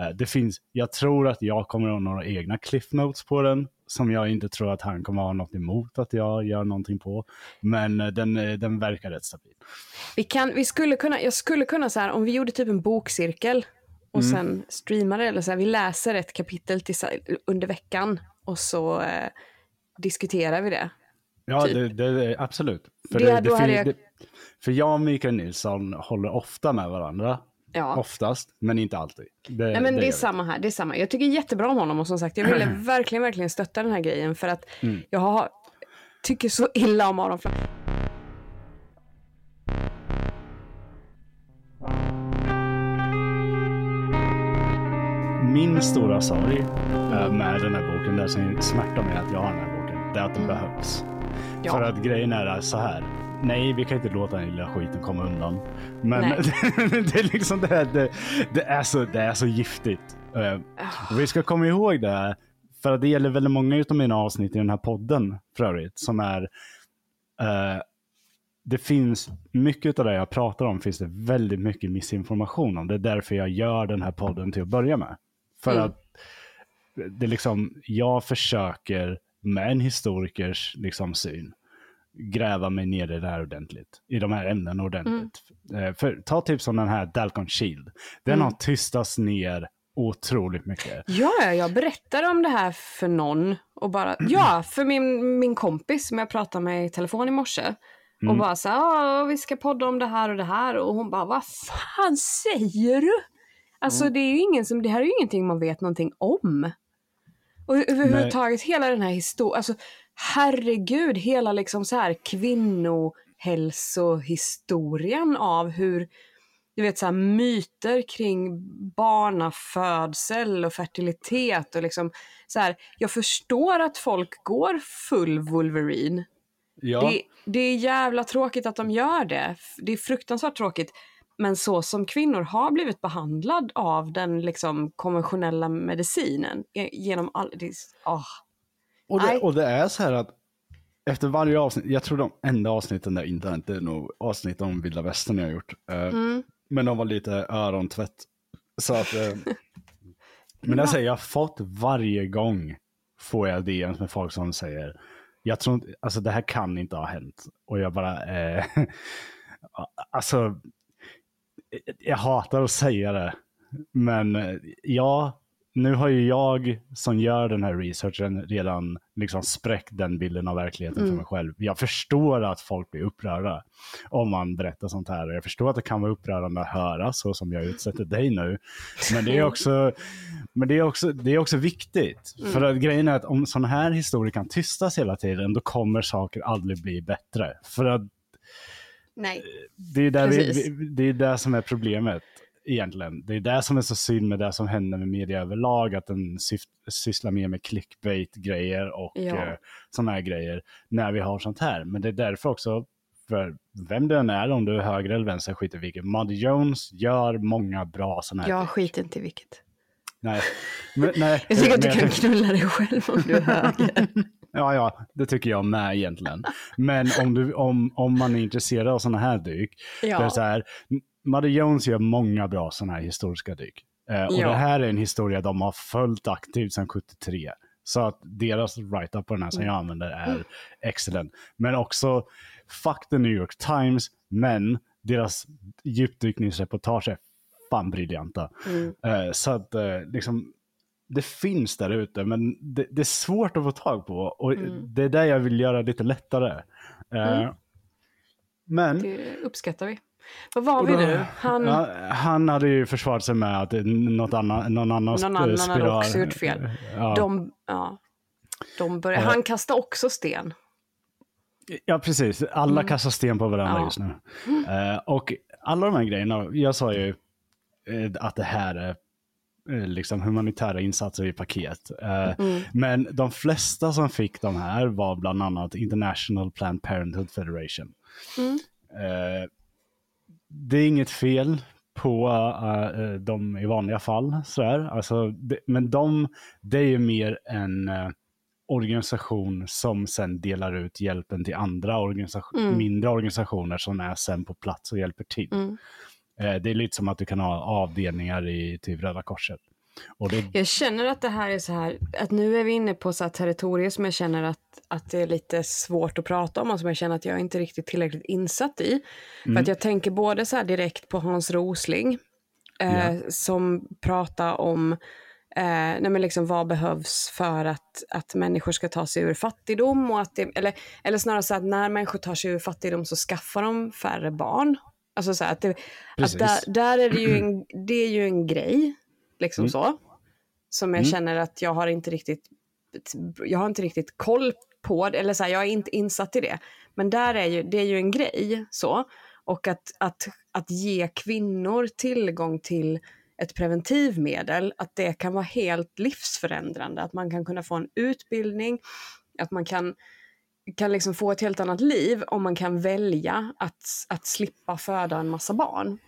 eh, det finns, jag tror att jag kommer att ha några egna cliff notes på den, som jag inte tror att han kommer att ha något emot att jag gör någonting på. Men den, den verkar rätt stabil. Vi kan, vi skulle kunna, jag skulle kunna så här, om vi gjorde typ en bokcirkel och Mm. sen streamade eller så här, vi läser ett kapitel till, under veckan och så eh, diskuterar vi det. Ja, Typ. det, det, det, absolut. För, Det- det, det, jag- det, för jag och Mikael Nilsson håller ofta med varandra. Ja. Oftast, men inte alltid. Det, Nej, men det, gör är samma här. Det är samma. Jag tycker jättebra om honom och som sagt, jag ville verkligen, verkligen stötta den här grejen för att Mm. jag har, tycker så illa om Aron Flam. Min stora sorg eh, med den här boken, det som smärtar mig att jag har den här boken, det är att den behövs. Mm. Ja. För att grejen är så här. Nej, vi kan inte låta den lilla skiten komma undan. Men det är liksom det här, det, det, är så, det är så giftigt. Eh, och vi ska komma ihåg det, för att det gäller väldigt många av mina avsnitt i den här podden för övrigt, som är eh, det finns mycket av det jag pratar om finns det väldigt mycket missinformation om. Det är därför jag gör den här podden till att börja med. För Mm. att det liksom, jag försöker med en historikers liksom, syn gräva mig ner i det här ordentligt. I de här ämnena ordentligt. Eh, för, ta typ som den här Dalcon Shield. Den Mm. har tystats ner otroligt mycket. Ja, ja, jag berättade om det här för någon och bara, ja, för min, min kompis som jag pratade med i telefon i morse. Och bara så här, "Ja, vi ska podda om det här och det här. Och hon bara, vad fan säger du? Alltså det är ju ingen som, det här är ju ingenting man vet någonting om. Och överhuvudtaget hela den här historien, alltså herregud, hela liksom så här kvinnohälsohistorien av hur, du vet så här myter kring barnafödsel och fertilitet och liksom så här, jag förstår att folk går full Wolverine. Ja, Det, det är jävla tråkigt att de gör det. Det är fruktansvärt tråkigt. Men så som kvinnor har blivit behandlad av den liksom konventionella medicinen eh, genom all... Det, är- ah. Och det, och det är så här att efter varje avsnitt, jag tror de enda avsnitten där inte det är nog avsnitt om vilda västern jag har gjort. Eh, Mm. Men de var lite örontvätt. Så att, eh, men jag säger, jag har fått varje gång får jag DMs med folk som säger, jag tror inte, alltså det här kan inte ha hänt. Och jag bara, eh, alltså, jag hatar att säga det. Men eh, ja, nu har ju jag som gör den här researchen redan liksom spräckt den bilden av verkligheten för mig själv. Jag förstår att folk blir upprörda om man berättar sånt här. Jag förstår att det kan vara upprörande att höra så som jag utsätter dig nu. Men det är också, men det är också, det är också viktigt. För att grejen är att om sådana här historier kan tystas hela tiden, då kommer saker aldrig bli bättre. För att Nej. det är, där vi, det är det som är problemet egentligen. Det är det som är så synd med det som händer med media överlag, att den sysslar mer med clickbait-grejer och Ja. eh, sådana här grejer när vi har sånt här. Men det är därför också, för vem det än är, om du är höger eller vänster, skiter i vilket. Muddy Jones gör många bra sådana här Jag skiter inte i vilket. Nej. Men, nej. Jag tycker att du kan knulla dig själv om du är höger. Ja, ja, det tycker jag med egentligen. Men om, du, om, om man är intresserad av sådana här dyk, Ja. det är så här, Muddy Jones gör många bra sådana här historiska dyk. Eh, och Ja. det här är en historia de har följt aktivt sedan 73. Så att deras write-up på den här som jag använder är excellent. Men också, fuck the New York Times, men deras djupdykningsreportage är fan briljanta. Mm. Eh, så att eh, liksom, det finns där ute, men det, det är svårt att få tag på. Och Mm. det är det jag vill göra lite lättare. Eh, Mm. Men Det uppskattar vi. Vad var vi nu? Han, ja, han hade ju försvarat sig med att något annan, någon annan någon annan hade spiral. också gjort fel. Ja. De, ja, de börjar, Ja. han kastar också sten. Ja, precis. Alla kastar sten på varandra Mm. Ja. just nu. Eh, och alla de här grejerna, jag sa ju eh, att det här är eh, liksom humanitära insatser i paket. Eh, Mm. Men de flesta som fick de här var bland annat International Planned Parenthood Federation. Mm. Eh, det är inget fel på eh, dem i vanliga fall. Sådär. Alltså, det, men de, det är ju mer en eh, organisation som sen delar ut hjälpen till andra organisation, Mm. mindre organisationer som är sen på plats och hjälper till. Mm. Eh, det är lite som att du kan ha avdelningar i typ Röda Korset. Det, Jag känner att det här är så här, att nu är vi inne på så här territorier som jag känner att, att det är lite svårt att prata om och som jag känner att jag inte riktigt tillräckligt insatt i. För att jag tänker både så här direkt på Hans Rosling eh, som pratar om eh, nej men liksom vad behövs för att, att människor ska ta sig ur fattigdom och att det, eller, eller snarare så att när människor tar sig ur fattigdom så skaffar de färre barn. Alltså så här att, det, att där, där är det ju en, det är ju en grej, liksom så. Som jag känner att jag har inte riktigt, jag har inte riktigt koll på det, eller så här, jag är inte insatt i det. Men där är ju, det är ju en grej så. Och att, att, att ge kvinnor tillgång till ett preventivmedel, att det kan vara helt livsförändrande. Att man kan kunna få en utbildning, att man kan, kan liksom få ett helt annat liv om man kan välja att, att slippa föda en massa barn.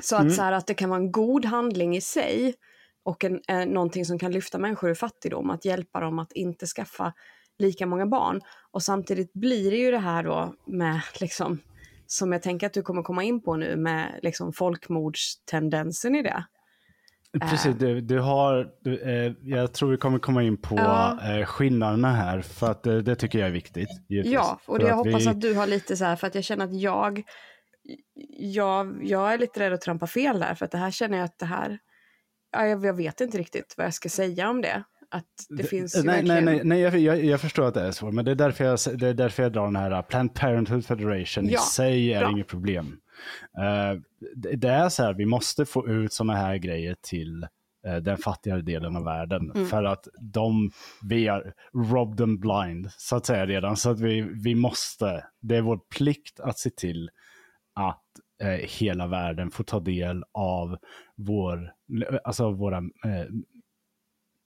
Så att, så här, att det kan vara en god handling i sig och en, eh, någonting som kan lyfta människor ur fattigdom, att hjälpa dem att inte skaffa lika många barn. Och samtidigt blir det ju det här då med, liksom, som jag tänker att du kommer komma in på nu, med liksom folkmordstendensen i det. Precis, du, du har, du, eh, jag tror vi kommer komma in på Ja. eh, skillnaderna här, för att eh, det tycker jag är viktigt. givetvis. Ja, och det jag att hoppas vi, att du har lite så här, för att jag känner att jag, jag, jag är lite rädd att trampa fel där, för att det här känner jag att det här, ja, jag, jag vet inte riktigt vad jag ska säga om det. Att det, finns ju nej, verkligen... nej, nej, nej jag, jag, jag förstår att det är så, men det är därför jag, det är därför jag drar den här uh, Planned Parenthood Federation Ja, i sig är bra. inget problem. Eh, det, är så här, vi måste få ut sådana här grejer till eh, den fattigare delen av världen. Mm. För att de, vi har robbed them blind, så att säga redan. Så att vi, vi måste, det är vår plikt att se till att eh, hela världen får ta del av vår, alltså våra eh,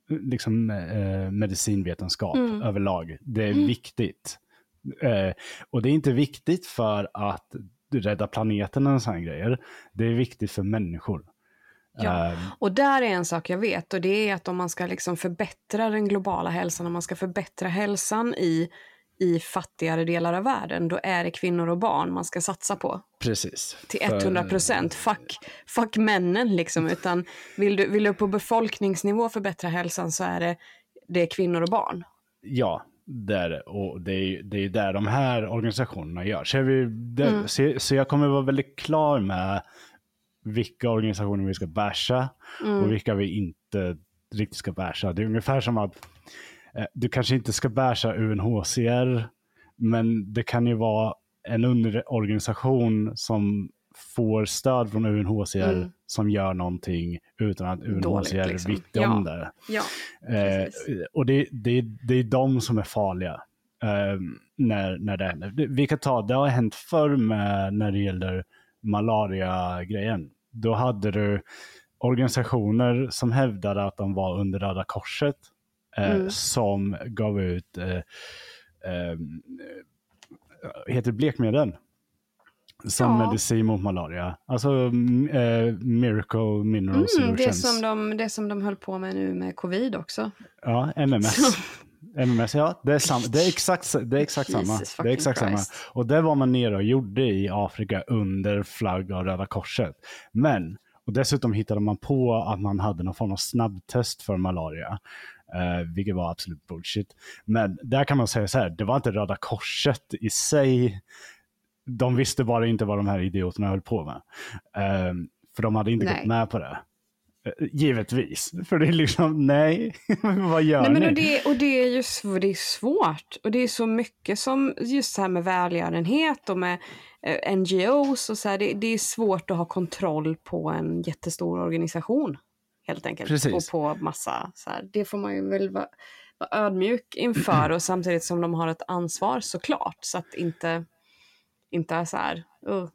liksom, eh, medicinvetenskap Mm. överlag. Det är viktigt. Eh, och det är inte viktigt för att rädda planeten och sådana grejer. Det är viktigt för människor. Ja. Eh, Och där är en sak jag vet och det är att om man ska liksom förbättra den globala hälsan, om man ska förbättra hälsan i, i fattigare delar av världen, då är det kvinnor och barn man ska satsa på. precis. Till För- 100 procent. Fuck, fuck männen liksom. Utan vill du, vill du på befolkningsnivå förbättra hälsan så är det, det är kvinnor och barn. Ja, det är det. Och det är, det är där de här organisationerna gör. Så, vi, det, Mm. så, så jag kommer vara väldigt klar med vilka organisationer vi ska basha Mm. och vilka vi inte riktigt ska basha. Det är ungefär som att eh, du kanske inte ska basha UNHCR, men det kan ju vara en underorganisation som får stöd från UNHCR Mm. som gör någonting utan att UNHCR Dåligt, liksom. vet om Ja. det. Ja, Eh, och det, det, det är de som är farliga eh, när, när det händer. Vi kan ta, det har hänt förr med när det gäller malaria-grejen. Då hade du organisationer som hävdade att de var under Röda Korset eh, Mm. som gav ut eh, eh, heter blekmedel som Ja. medicin mot malaria. Alltså mm, eh, Miracle Mineral mm, Solutions. det, som de, det som de höll på med nu med covid också. Ja, MMS. MMS, ja. Det är, sam- det är exakt, det är exakt samma. Det är exakt samma. Christ. Och det var man nere och gjorde i Afrika under flagg av Röda Korset. Men, och dessutom hittade man på att man hade någon form av snabbtest för malaria. Eh, vilket var absolut bullshit. Men där kan man säga så här, det var inte Röda Korset i sig. De visste bara inte vad de här idioterna höll på med. Eh, för de hade inte Nej. gått med på det. Eh, Givetvis. För det är liksom, nej, vad gör Nej, men ni? och det, och det är ju det är svårt. Och det är så mycket som just så här med välgörenhet och med eh, NGOs och så här. Det, det är svårt att ha kontroll på en jättestor organisation. Helt enkelt. Precis. Och på massa så här. Det får man ju väl vara, vara ödmjuk inför och samtidigt som de har ett ansvar såklart. Så att inte, inte är så här. Uh,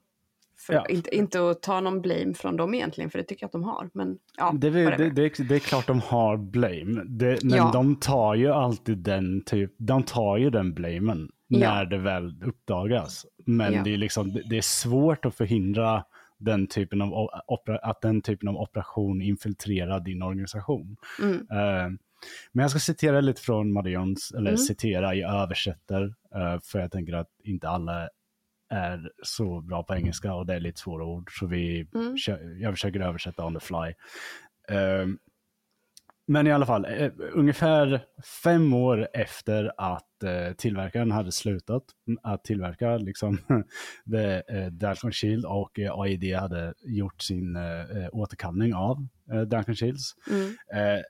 Ja. inte, inte att ta någon blame från dem egentligen, för det tycker jag att de har. Men ja, Det, det, det, det är klart de har blame, men Ja. de tar ju alltid den typ, de tar ju den blamen när det väl uppdagas. Men det, är liksom, det, är svårt att förhindra den typen av, att den typen av operation infiltrerar din organisation. Mm. Eh, Men jag ska citera lite från Marions, eller Mm. citera, jag översätter, eh, för jag tänker att inte alla är så bra på engelska och det är lite svåra ord, så vi, Mm. jag försöker översätta on the fly. Ehm, men i alla fall, eh, ungefär fem år efter att eh, tillverkaren hade slutat att tillverka liksom, the, eh, Dalcon Shield och eh, AID hade gjort sin eh, eh, återkallning av eh, Dalcon Shields, Mm. eh,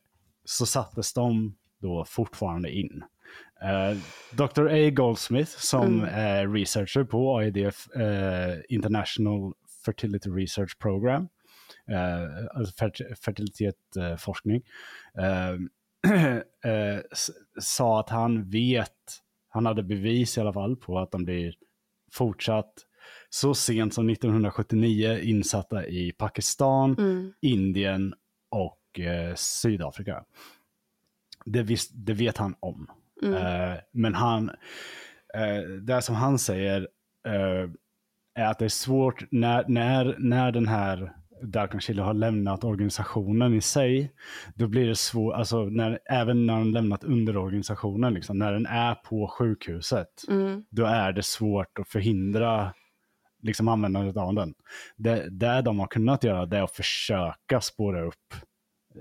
så sattes de då fortfarande in. Eh, Dr. A. Goldsmith som Mm. är researcher på AIDF eh, International Fertility Research Program, eh, alltså fert- fertilitetsforskning, sa att han vet, han hade bevis i alla fall på att de blir fortsatt så sent som 1979 insatta i Pakistan, Mm. Indien och Sydafrika. Det, visst, det vet han om. Mm. Eh, men han, eh, det som han säger eh, är att det är svårt när, när, när den här Darkan Chile har lämnat organisationen i sig, då blir det svårt, alltså när, även när den lämnat underorganisationen, liksom, när den är på sjukhuset, Mm. då är det svårt att förhindra liksom användandet av den. Det, det de har kunnat göra det är att försöka spåra upp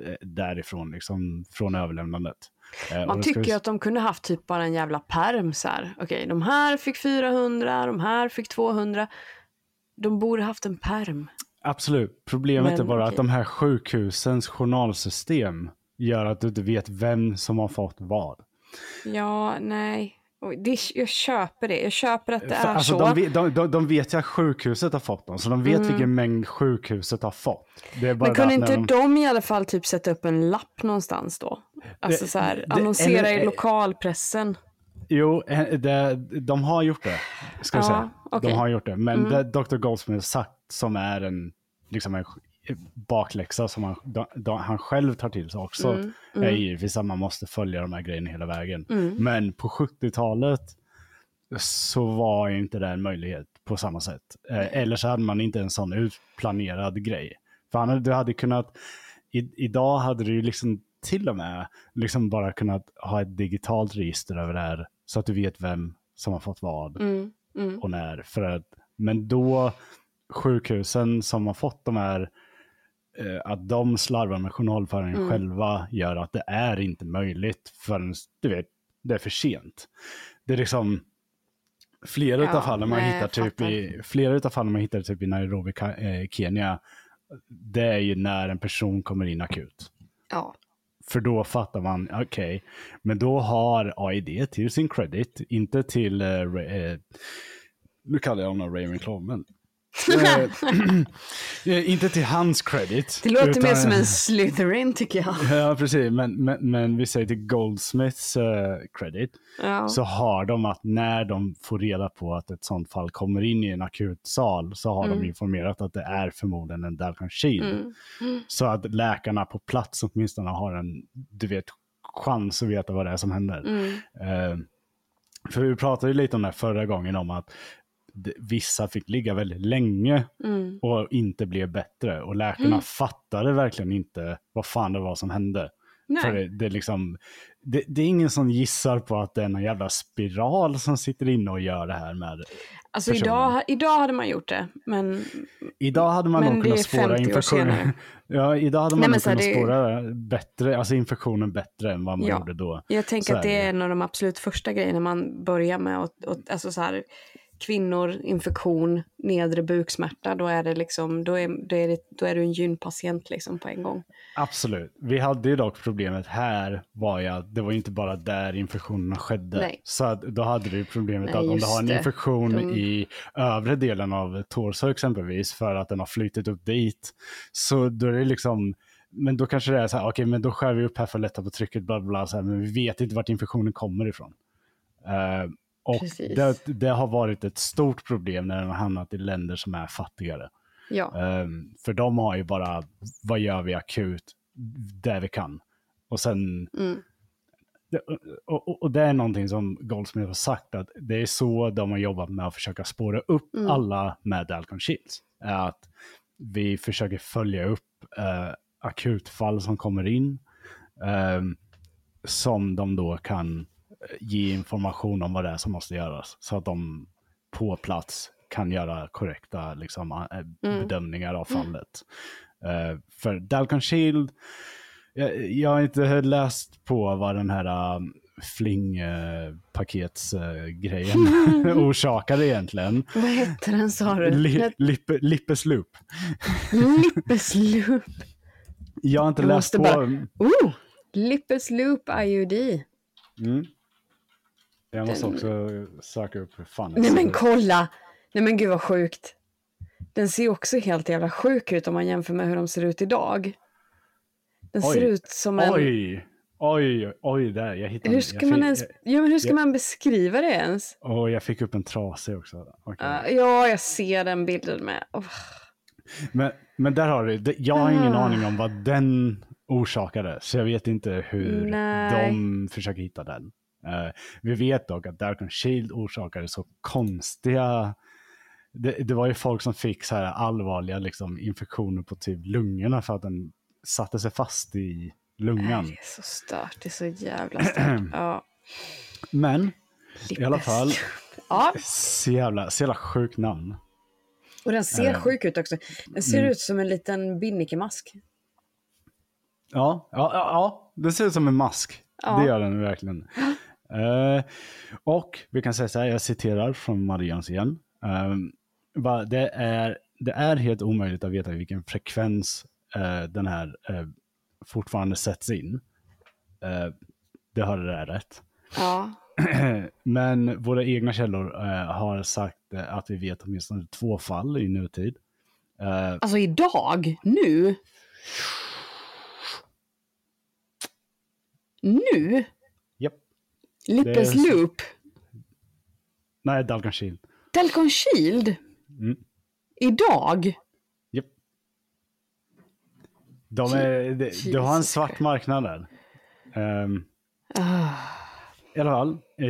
eh, därifrån, liksom från överlämnandet. Eh, Man tycker vi- att de kunde haft typ bara en jävla perm så här. Okej, de här fick 400, de här fick 200. De borde haft en perm. Absolut. Problemet Men, är bara att okej. de här sjukhusens journalsystem gör att du inte vet vem som har fått vad. Ja, nej. Det, jag köper det. Jag köper att det är alltså, så. de, vet- de, de, de vet ju att sjukhuset har fått dem, så de vet vilken mängd sjukhuset har fått. Mm. Men kunde inte de... de... i alla fall typ sätta upp en lapp någonstans då? Alltså Det- så här, det- annonsera eller- i lokalpressen. Jo, det, de har gjort det. Ska jag Ja, säga. okej. De har gjort det. Men Mm. Dr. Goldsmith sagt som är en, liksom en bakläxa som han, de, de, han själv tar till sig också Mm, är givetvis att man måste följa de här grejerna hela vägen. Mm. Men på 70-talet så var inte det en möjlighet på samma sätt. Eh, eller så hade man inte en sån utplanerad grej. För han du hade kunnat, i, idag hade du liksom till och med liksom bara kunnat ha ett digitalt register över det här så att du vet vem som har fått vad Mm, mm, och när. För att, men då sjukhusen som har fått de här, att de slarvar med journalföringen Mm. själva gör att det är inte möjligt förrän, du vet, det är för sent. Det är liksom, flera Ja, av fallen man hittar typ i, flera av fallen man hittar typ i Nairobi, eh, Kenya, det är ju när en person kommer in akut. ja. För då fattar man, okej, men då har AID till sin credit, inte till, eh, eh, nu kallar jag honom Ravenclaw, men eh, inte till hans credit. Det låter utan- mer som en Slytherin tycker jag. Ja, precis, men, men, men vi säger till Goldsmiths eh, credit, Ja. så har de att när de får reda på att ett sånt fall kommer in i en akutsal så har Mm. de informerat att det är förmodligen en Dalcon Shield. Mm. Så att läkarna på plats åtminstone har en, du vet, chans att veta vad det är som händer. Mm. Eh, för vi pratade ju lite om det här förra gången om att vissa fick ligga väldigt länge Mm. och inte blev bättre. Och läkarna Mm. fattade verkligen inte vad fan det var som hände. För det, det, är liksom, det, det är ingen som gissar på att det är någon jävla spiral som sitter inne och gör det här med. Alltså personen. idag, idag hade man gjort det, men Idag hade man nog kunnat spåra 50 år infektionen. Ja, idag hade man nog kunnat det spåra bättre, alltså infektionen bättre än vad man Ja. gjorde då. jag tänker att det. är en av de absolut första grejerna man börjar med. Och, och, alltså så här, kvinnor, infektion, nedre buksmärta, då är det liksom, då är, då är, det, då är du en gynpatient liksom på en gång. Absolut. Vi hade ju dock problemet här var ju att det var inte bara där infektionerna skedde. Nej. Så att då hade ju problemet Nej, att om du har en infektion De- i övre delen av torso exempelvis för att den har flyttit upp dit. Så då är det liksom, men då kanske det är så här, okej men då skär vi upp här för att lätta på trycket, bla bla, bla så här, men vi vet inte vart infektionen kommer ifrån. Eh, och det, det har varit ett stort problem när den har hamnat i länder som är fattigare. Ja, Ehm, för de har ju bara, vad gör vi akut, där vi kan. Och sen, mm. det- och, och, det är någonting som Goldsmith har sagt, att det är så de har jobbat med att försöka spåra upp Mm. alla med Dalcon Shields. Att vi försöker följa upp eh, akutfall som kommer in. Ehm, som de då kan ge information om vad det är som måste göras. Så att de på plats kan göra korrekta liksom, eh, bedömningar av fallet. Eh, för Dalcon Shield, jag, jag har inte läst på vad den här um, flingpaketsgrejen orsakade egentligen. Vad hette den sa du? Li, lippe, lippesloop. Lippesloop. Jag har inte Jag läst på... bara- Oh! Lippesloop IUD. Mm. Jag måste Den- också söka upp hur fan Nej men ser kolla! Nej men gud vad sjukt. Den ser också helt jävla sjuk ut om man jämför med hur de ser ut idag. Den ser Oj. ut som en... Oj! Oj, oj, där. Jag hittade Hur ska fick, man ens... Jag, Ja, men hur ska jag- man beskriva det ens? oh, jag fick upp en trasig också. Okej. Uh, ja, jag ser den bilden med. Oh. Men, men där har du. Jag har ingen Ah. aning om vad den orsakade. Så jag vet inte hur Nej. de försöker hitta den. Eh, vi vet dock att Dark Shield orsakade så konstiga... Det, det var ju folk som fick så här allvarliga liksom, infektioner på typ lungorna för att den satte sig fast i lungan. Det är så stört. Det är så jävla stört. Ja. Men i alla fall, Ja, så jävla, så jävla sjukt namn. och den ser Eh. sjuk ut också. Den ser Mm. ut som en liten binnikemask. Ja, ja, ja, ja, det ser ut som en mask. Ja. Det gör den verkligen. Eh, och vi kan säga så här, jag citerar från Marians igen. Bara, det, är, det är helt omöjligt att veta vilken frekvens eh, den här fortfarande sätts in. Det hörde det rätt. Ja. Men våra egna källor har sagt att vi vet åtminstone två fall i nutid. Alltså idag? Nu? Nu? Det är- Loop? nej, Dalgan Shield. Delcon Shield? Mm. Idag? Japp. De är, de, du har en svart marknad där. Ehm, Ah, I alla fall, eh,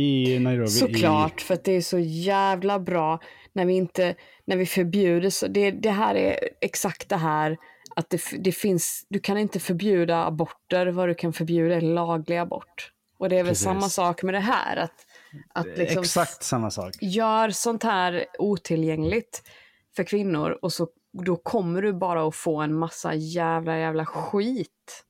i Nairobi. såklart, för att det är så jävla bra när vi inte, när vi förbjuder så. Det, det här är exakt det här att det, det finns, du kan inte förbjuda aborter, vad du kan förbjuda är laglig abort. Och det är väl Precis. samma sak med det här, att, att liksom Exakt samma sak. gör sånt här otillgängligt för kvinnor och så då kommer du bara att få en massa jävla jävla skit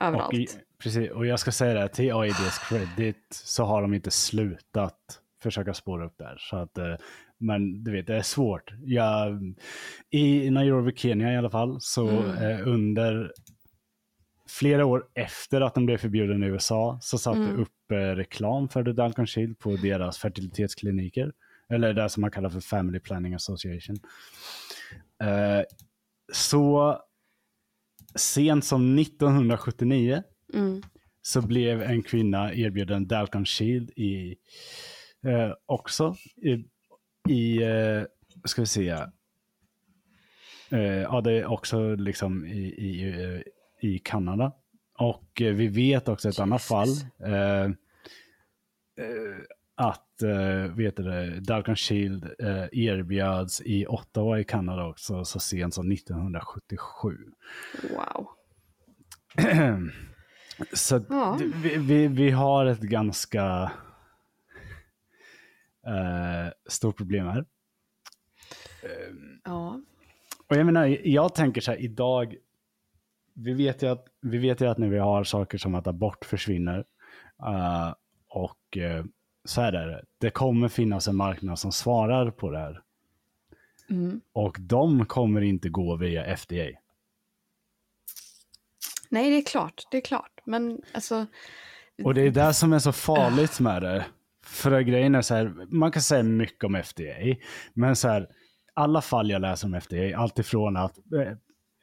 överallt. Och, precis, och jag ska säga det, till AIDs credit så har de inte slutat försöka spåra upp där. Så att, eh, men du vet, det är svårt. Jag, I Nairobi, Kenya i alla fall, så Mm. eh, under flera år efter att den blev förbjuden i USA så satte Mm. upp eh, reklam för The Dalcon Shield på deras fertilitetskliniker. Eller det som man kallar för Family Planning Association. Eh, så sent som 1979 Mm. så blev en kvinna erbjuden Dalcon Shield i, eh, också i, i eh, ska vi se, ja det är också liksom i, i, i Kanada. Och eh, vi vet också ett annat fall. Jesus. Eh, eh, att eh, vet det, Dalcon Shield eh, erbjöds i Ottawa i Kanada också så sent som 1977. Wow. Så Ja. vi, vi, vi har ett ganska eh, stort problem här. Ja. Och jag menar, jag tänker så här idag, vi vet ju att, vi vet ju att när vi har saker som att abort försvinner, eh, och eh, så här är det, det kommer finnas en marknad som svarar på det här. Mm. Och de kommer inte gå via FDA. Nej, det är klart. Det är klart. Men alltså, Och det är det som är så farligt med det. För grejen är så här, man kan säga mycket om FDA, men så här, alla fall jag läser om FDA, alltifrån att eh,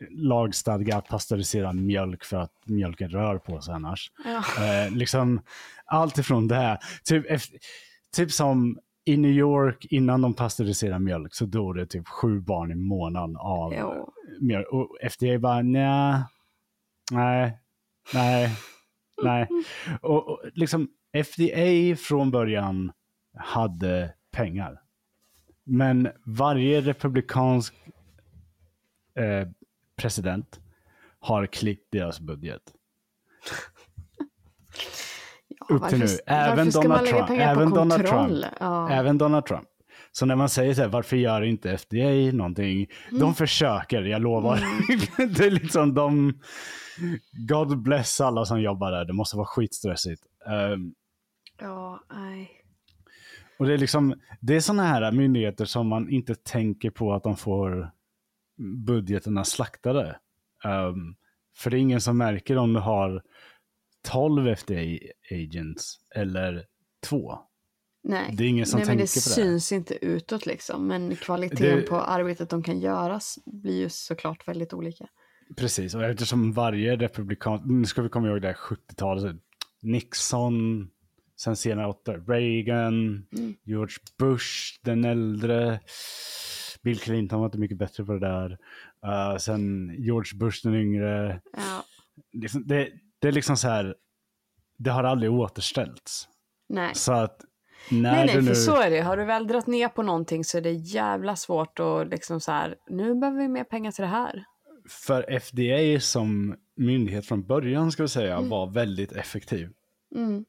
lagstadga att pasteurisera mjölk för att mjölken rör på sig annars. ja. Eh, liksom, allt ifrån det. Typ, efter, typ som i New York, innan de pasteuriserade mjölk, så dog det typ sju barn i månaden av Jo. mjölk. Och FDA bara, nja, nej, nej, nej. Och, och liksom FDA från början hade pengar. Men varje republikansk eh, president har klippt deras budget. upp till nu. varför- Även ska man Donald Trump. Även Donald? Trump. Ja. Även Donald Trump. Så när man säger så här, varför gör inte FDA någonting? Mm. De försöker, jag lovar. det är liksom de... God bless alla som jobbar där. Det måste vara skitstressigt. Ehm, Ja, nej. och det är liksom, det är sådana här myndigheter som man inte tänker på att de får budgeterna slaktade. Ehm, för det är ingen som märker om du har 12 FDA-agents eller två. Nej, Det är ingen som Nej men det tänker på det. syns inte utåt liksom. Men kvaliteten Det- på arbetet de kan göra blir ju såklart väldigt olika. Precis, och eftersom varje republikan, nu ska vi komma ihåg det här 70-talet, Nixon, sen senare åtta, Reagan, Mm. George Bush, den äldre, Bill Clinton var inte mycket bättre på det där, Uh, sen George Bush den yngre, Ja, liksom, det, det är liksom så här, det har aldrig återställts. nej. Så att när Nej, nej, nu... för så är det. Har du väl dragit ner på någonting så är det jävla svårt att liksom så här, nu behöver vi mer pengar till det här. För FDA som myndighet från början ska vi säga var väldigt effektiv. Mm.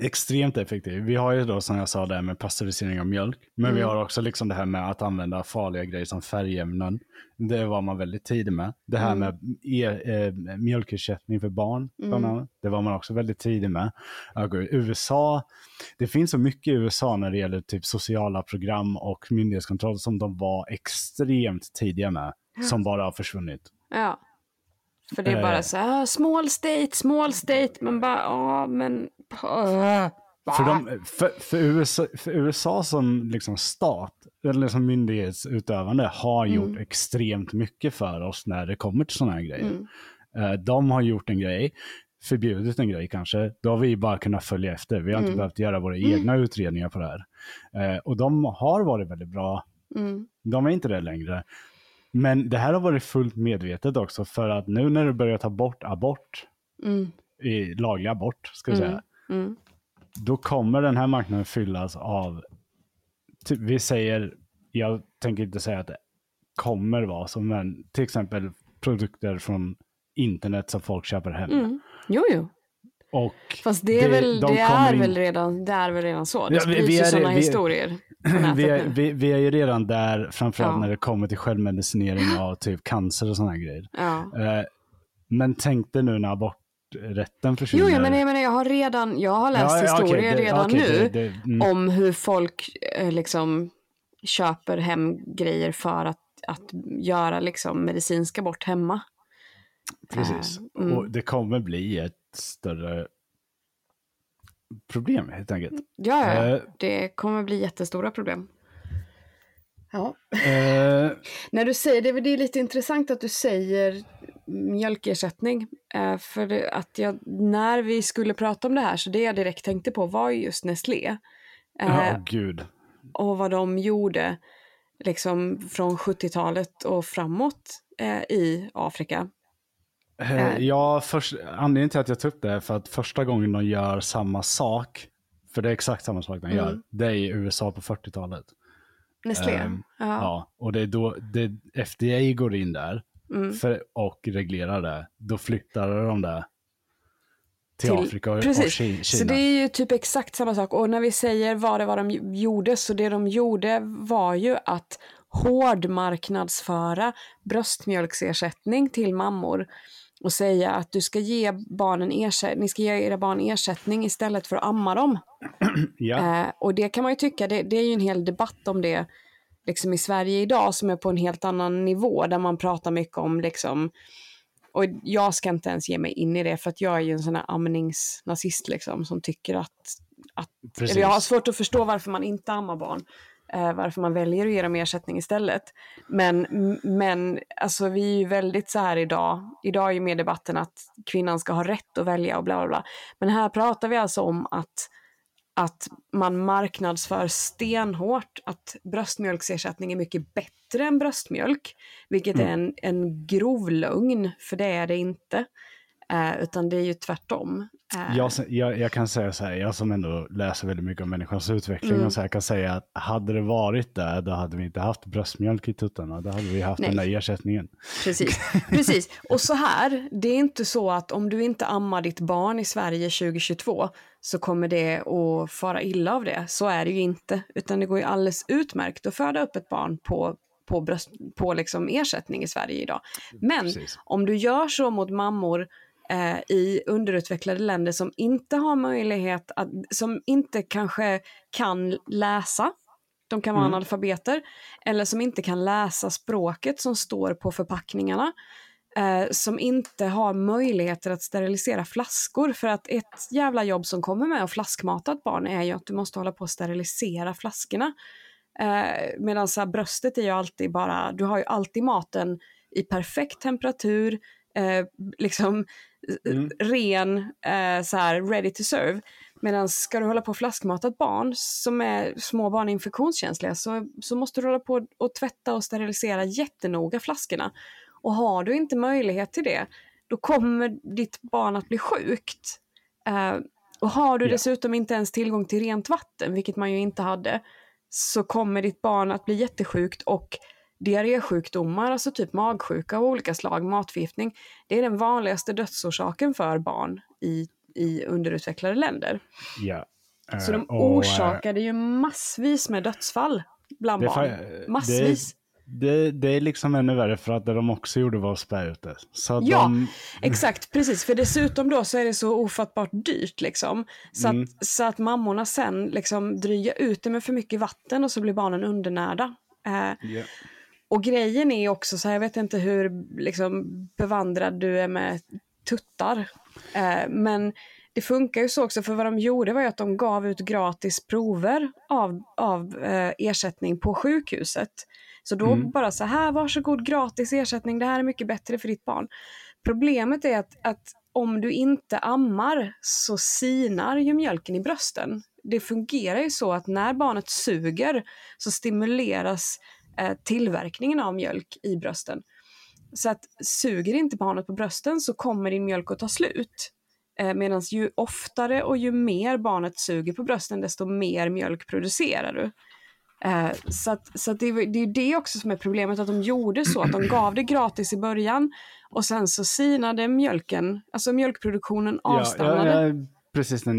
Extremt effektiv. Vi har ju då som jag sa det här med pasteurisering av mjölk. Men vi Mm. har också liksom det här med att använda farliga grejer som färgämnen. Det var man väldigt tidig med. Det här Mm. med e eh, mjölkersättning för barn, Mm. Det var man också väldigt tidig med. USA, det finns så mycket i USA när det gäller typ sociala program och myndighetskontroll som de var extremt tidiga med. Som bara har försvunnit. Ja. För det är bara Eh. så här, "Ah, small state, small state, men bara, ja, men... För, va?" de, för, för, USA, för USA som liksom stat, eller som myndighetsutövande, har Mm. gjort extremt mycket för oss när det kommer till sådana här grejer. Mm. Eh, De har gjort en grej, förbjudit en grej kanske, då har vi bara kunnat följa efter. Vi har inte Mm. behövt göra våra egna utredningar på det här. Eh, Och de har varit väldigt bra. Mm. De är inte det längre. Men det här har varit fullt medvetet också, för att nu när du börjar ta bort abort, Mm. i laglig abort, ska vi Mm. säga, Mm. då kommer den här marknaden fyllas av, typ, vi säger, jag tänker inte säga att det kommer vara så, men till exempel produkter från internet som folk köper hem. Mm. Jo, jo. Och Fast det är, Det- väl, de det är in- väl redan, det är väl redan så. Det Ja, sprids ju sådana vi- historier vi, är, vi, vi är ju redan där, framförallt Ja. när det kommer till självmedicinering av typ cancer och sådana grejer. Ja. Eh, men tänk dig nu när aborträtten försvinner. Jo, jag menar, jag menar, jag har redan, jag har läst Ja, ja, historier det- redan okej, nu det- det- mm. om hur folk eh, liksom köper hem grejer för att, att göra liksom medicinska bort hemma. Precis. Eh, mm. Och det kommer bli ett större problem helt enkelt. Ja, ja, Eh. det kommer bli jättestora problem. Ja. Eh, När du säger det, det är lite intressant att du säger mjölkersättning. Eh, för att jag, när vi skulle prata om det här så det jag direkt tänkte på var ju just Nestlé. Ja, Eh, åh, gud. och vad de gjorde liksom från 70-talet och framåt eh, i Afrika. Eh, ja, först, anledningen till att jag tog upp det är för att första gången de gör samma sak, för det är exakt samma sak de Mm. gör, det är i USA på 40-talet. Nestlé. Ja. Ja, och det är då det, FDA går in där Mm. för, och reglerar det. Då flyttar de det till, Till- Afrika och, precis. och Ki- Kina. Så det är ju typ exakt samma sak. Och när vi säger vad det var de gjorde, så det de gjorde var ju att hårdmarknadsföra bröstmjölksersättning till mammor och säga att du ska ge barnen ersättning, ni ska ge era barn ersättning istället för att amma dem. ja. Eh, och det kan man ju tycka, det, det är ju en hel debatt om det liksom i Sverige idag som är på en helt annan nivå där man pratar mycket om liksom och jag ska inte ens ge mig in i det för att jag är ju en sån här amningsnazist liksom som tycker att, att Precis. eller jag har svårt att förstå varför man inte ammar barn. Eh, varför man väljer att ge dem ersättning istället. Men, men alltså vi är ju väldigt så här idag. Idag är ju med debatten att kvinnan ska ha rätt att välja och bla bla bla. Men här pratar vi alltså om att, att man marknadsför stenhårt att bröstmjölksersättning är mycket bättre än bröstmjölk. Vilket är en, en grov lögn, för det är det inte. Eh, utan det är ju tvärtom. Eh, Jag, jag, jag kan säga så här, jag som ändå läser väldigt mycket om människans utveckling Mm. och så här kan säga att hade det varit där, då hade vi inte haft bröstmjölk i tuttarna. Då hade vi haft Nej. den där ersättningen. Precis. Precis. Och så här, det är inte så att om du inte ammar ditt barn i Sverige 2022 så kommer det att fara illa av det. Så är det ju inte. Utan det går ju alldeles utmärkt att föda upp ett barn på, på, bröst, på liksom ersättning i Sverige idag. Men Precis. om du gör så mot mammor eh, i underutvecklade länder som inte har möjlighet att, som inte kanske kan läsa, de kan vara Mm. analfabeter, eller som inte kan läsa språket som står på förpackningarna, eh, som inte har möjligheter att sterilisera flaskor, för att ett jävla jobb som kommer med att flaskmata ett barn är ju att du måste hålla på att sterilisera flaskorna. Eh, Medan så här, bröstet är ju alltid bara, du har ju alltid maten i perfekt temperatur, eh, liksom Mm. ren, eh, så här ready to serve. Medan ska du hålla på och flaskmata ett barn som är små barn infektionskänsliga så, så måste du hålla på och tvätta och sterilisera jättenoga flaskorna. Och har du inte möjlighet till det, då kommer ditt barn att bli sjukt. Eh, och har du dessutom inte ens tillgång till rent vatten, vilket man ju inte hade, så kommer ditt barn att bli jättesjukt och diarrésjukdomar, alltså typ magsjuka av olika slag, matförgiftning, det är den vanligaste dödsorsaken för barn i, i underutvecklade länder. Ja. Så Eh, de och, eh, orsakade ju massvis med dödsfall bland barn. Massvis. Det, det är liksom ännu värre för att det de också gjorde var att spä ut det. Så Ja, de, Exakt, precis. För dessutom då så är det så ofattbart dyrt liksom. Så, Mm. att, så att mammorna sen liksom drygar ut det med för mycket vatten och så blir barnen undernärda. Eh, Ja. och grejen är också så här, jag vet inte hur liksom, bevandrad du är med tuttar. Eh, men det funkar ju så också, för vad de gjorde var ju att de gav ut gratis prover av, av eh, ersättning på sjukhuset. Så då Mm. bara så här, varsågod gratis ersättning, det här är mycket bättre för ditt barn. Problemet är att, att om du inte ammar så sinar ju mjölken i brösten. Det fungerar ju så att när barnet suger så stimuleras eh, tillverkningen av mjölk i brösten. Så att suger inte barnet på brösten så kommer din mjölk att ta slut. Eh, Medan ju oftare och ju mer barnet suger på brösten desto mer mjölk producerar du. Eh, så att, så att det, är- det är det också som är problemet, att de gjorde så, att de gav det gratis i början och sen så sinade mjölken, alltså mjölkproduktionen avstannade. ja, ja, precis, den,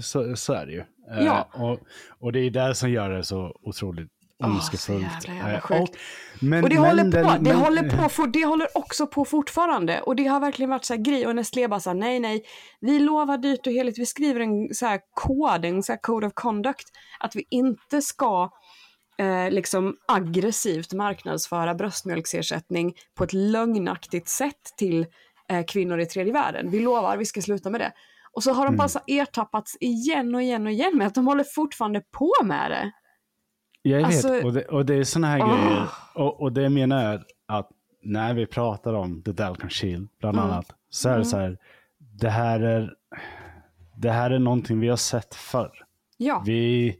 så, så är det ju. Eh, Ja. och, och det är det som gör det så otroligt Så ondskefullt. jävla, jävla Eh, sjukt. och, men, Och det, men håller på, den- det, men- håller på, for, det håller också på fortfarande. Och det har verkligen varit så här grej. Och Nestlé bara så här, nej, nej. Vi lovar dyrt och heligt. Vi skriver en så här kod, en så här code of conduct. Att vi inte ska eh, liksom aggressivt marknadsföra bröstmjölksersättning på ett lögnaktigt sätt till eh, kvinnor i tredje världen. Vi lovar, vi ska sluta med det. Och så har de Mm. bara så ertappats igen och igen och igen med att de håller fortfarande på med det. Jag vet, Alltså- och, det, och det är sådana här Åh. grejer. Och, och det menar jag att när vi pratar om The Dalcon Shield, bland Mm. annat, så är det så här, det här är, det här är någonting vi har sett förr. Ja. Vi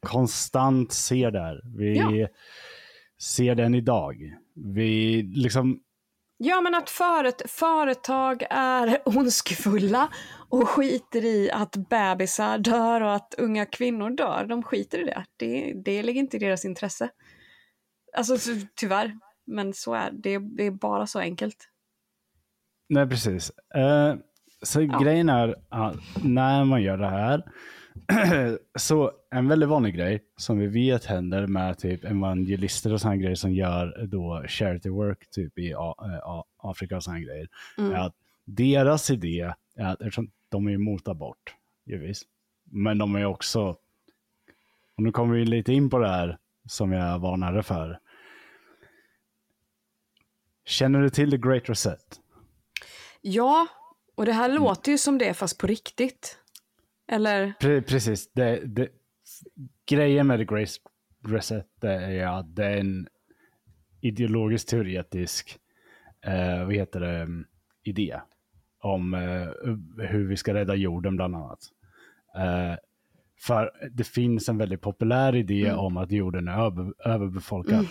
konstant ser det här. Vi Ja. ser den idag. Vi liksom, Ja, men att föret företag är ondskefulla och skiter i att bebisar dör och att unga kvinnor dör. De skiter i det. Det, det ligger inte i deras intresse. Alltså så- tyvärr, men så är det. Det är bara så enkelt. nej precis. Eh, så Ja. grejen är att när man gör det här, så en väldigt vanlig grej som vi vet händer med typ evangelister och sådana grejer som gör då charity work typ i A- eh, A- Afrika och sådana grejer, Mm. är att deras idé är att eftersom de är emot abort, givetvis, men de är också, och nu kommer vi lite in på det här som jag varnade för. Känner du till The Great Reset? Ja, och det här låter ju som det fast på riktigt. Eller? Pre precis. Det, det, grejen med The Great Reset det är att det är en ideologisk teoretisk eh, vad heter det, mm, idé om eh, hur vi ska rädda jorden bland annat. Eh, för det finns en väldigt populär idé Mm. om att jorden är över, överbefolkad. Mm.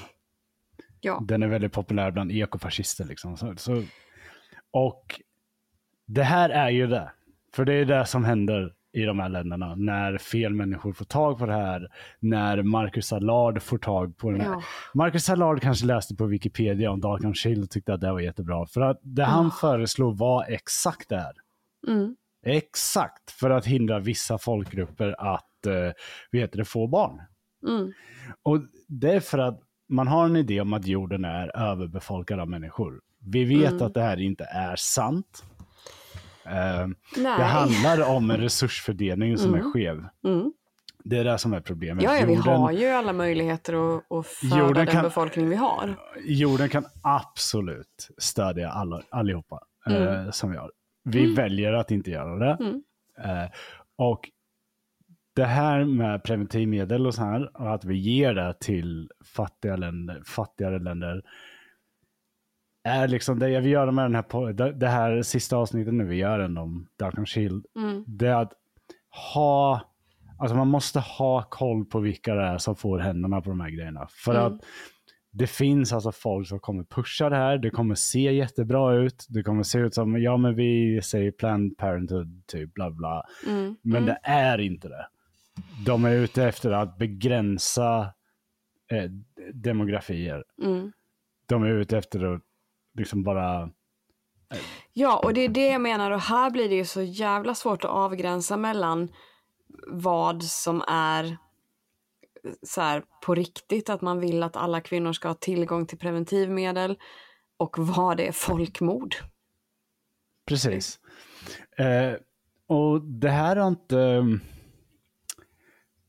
Ja. Den är väldigt populär bland ekofascister. Liksom. Så, så, och det här är ju det. För det är det som händer i de här länderna. När fel människor får tag på det här. När Marcus Allard får tag på den här. Ja. Marcus Allard kanske läste på Wikipedia om Dark Shield och tyckte att det var jättebra. För att det han föreslog var exakt det här. Mm. Exakt för att hindra vissa folkgrupper att eh, vad heter det, få barn. Mm. Och det är för att man har en idé om att jorden är överbefolkad av människor. Vi vet Mm. att det här inte är sant. Eh, det handlar om en resursfördelning som är Mm. skev. Mm. Det är det som är problemet. Ja, ja, vi Jorden- har ju alla möjligheter att, att föda den kan- befolkning vi har. jorden kan absolut stödja alla, allihopa eh, Mm. som vi har. Vi väljer att inte göra det. Mm. Eh, och det här med preventivmedel och så här, och att vi ger det till fattiga länder, fattigare länder, är liksom det vill göra med den här, det här sista avsnittet nu vi gör ändå om Dark and Shield, Mm. det är att ha, alltså man måste ha koll på vilka det är som får händerna på de här grejerna. För Mm. att det finns alltså folk som kommer pusha det här, det kommer se jättebra ut, det kommer se ut som, ja men vi säger Planned Parenthood, typ bla bla. Mm. Men mm. det är inte det. De är ute efter att begränsa eh, demografier. Mm. De är ute efter att liksom bara, Ja, och det är det jag menar och här blir det ju så jävla svårt att avgränsa mellan vad som är så här, på riktigt, att man vill att alla kvinnor ska ha tillgång till preventivmedel och vad det är folkmord. precis. Eh, och det här har inte,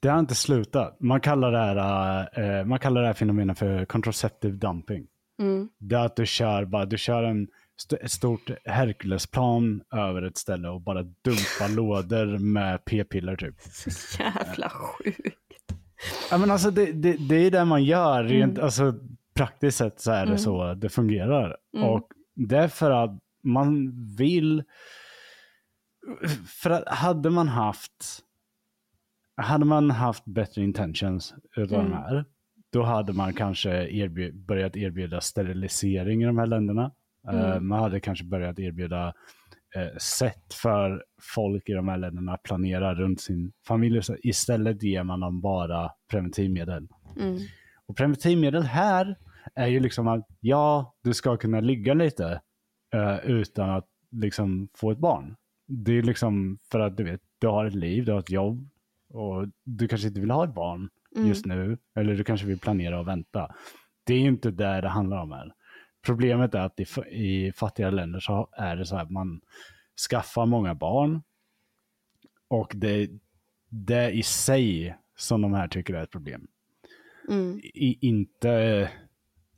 det har inte slutat. Man kallar det här, eh, man kallar det här fenomenet för contraceptive dumping. Mm. Det är att du kör, bara, du kör en, st- ett stort Herculesplan över ett ställe och bara dumpar lådor med p-piller typ. Så jävla sjukt. Ja, men alltså det, det, det är det man gör. Rent, Mm. alltså, praktiskt sett så är det Mm. så det fungerar. Mm. Och det är för att man vill... För att hade man haft... Hade man haft bättre intentions utav Mm. de här, då hade man kanske erbjud, börjat erbjuda sterilisering i de här länderna. Eh, Mm. man hade kanske börjat erbjuda eh, sätt för folk i de här länderna att planera runt sin familj. Så istället ger man dem bara preventivmedel. Mm. Och preventivmedel här är ju liksom att ja, du ska kunna ligga lite eh, utan att liksom få ett barn. Det är liksom för att du vet, du har ett liv, du har ett jobb och du kanske inte vill ha ett barn Mm. just nu. Eller du kanske vill planera och vänta. Det är ju inte där det handlar om här. Problemet är att i, fattiga länder så är det så att man skaffar många barn. Och det, det i sig som de här tycker är ett problem. Mm. I, inte,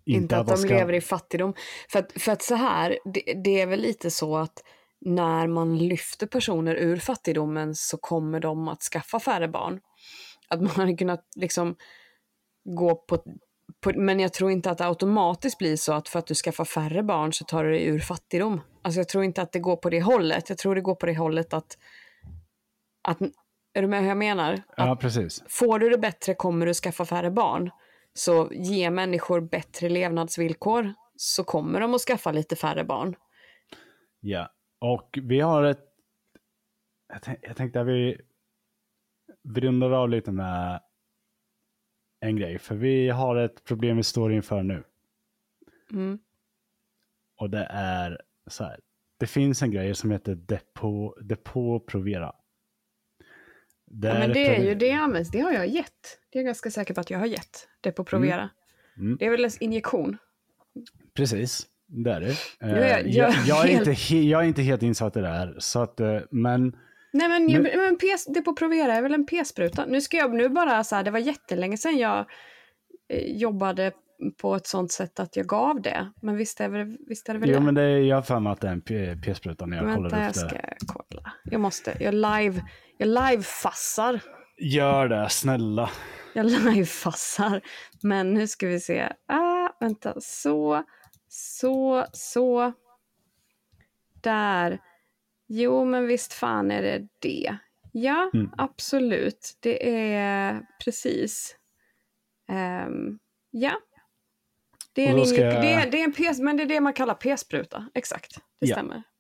Inte, att, man de ska- lever i fattigdom. För att, för att så här, det, det är väl lite så att när man lyfter personer ur fattigdomen så kommer de att skaffa färre barn. Att man hade kunnat liksom gå på, på... Men jag tror inte att det automatiskt blir så att för att du skaffar färre barn så tar du dig ur fattigdom. Alltså jag tror inte att det går på det hållet. Jag tror det går på det hållet att... att är du med hur jag menar? Att Ja, precis. Får du det bättre kommer du skaffa färre barn. Så ge människor bättre levnadsvillkor så kommer de att skaffa lite färre barn. Ja, och vi har ett... Jag, tänk, jag tänkte att vi, vi rundar av lite med en grej. För vi har ett problem vi står inför nu. Mm. Och det är så här. Det finns en grej som heter Depo, Depo Provera. Det Ja, men det är ju det används, det har jag gett. Det är jag ganska säker på att jag har gett. Det på Provera. Mm. Det är väl en injektion? Precis, det är det. Är jag- Eh, jag, jag- är inte, jag är inte helt insatt i det här. Så att, eh, men Nej men, Nu- men P, det på Provera är väl en p-spruta? Nu ska jag nu bara så här, det var jättelänge sedan jag eh, jobbade på ett sånt sätt att jag gav det. Men visst är, väl, visst är det väl Jo, det? men det är, jag har för mig att det är en p-spruta när jag Vänta, kollar jag upp det. ska kolla. Jag måste, jag live, jag live-fassar. Gör det, snälla. Jag live-fassar. Men nu ska vi se. Ah, vänta, så, så, så. Där. Jo, men visst fan är det det. Ja, Mm. absolut. Det är precis. Ehm, ja. Det är, en jag- det, är, det är en p- men det är det man kallar p-spruta. Exakt, det Ja. stämmer.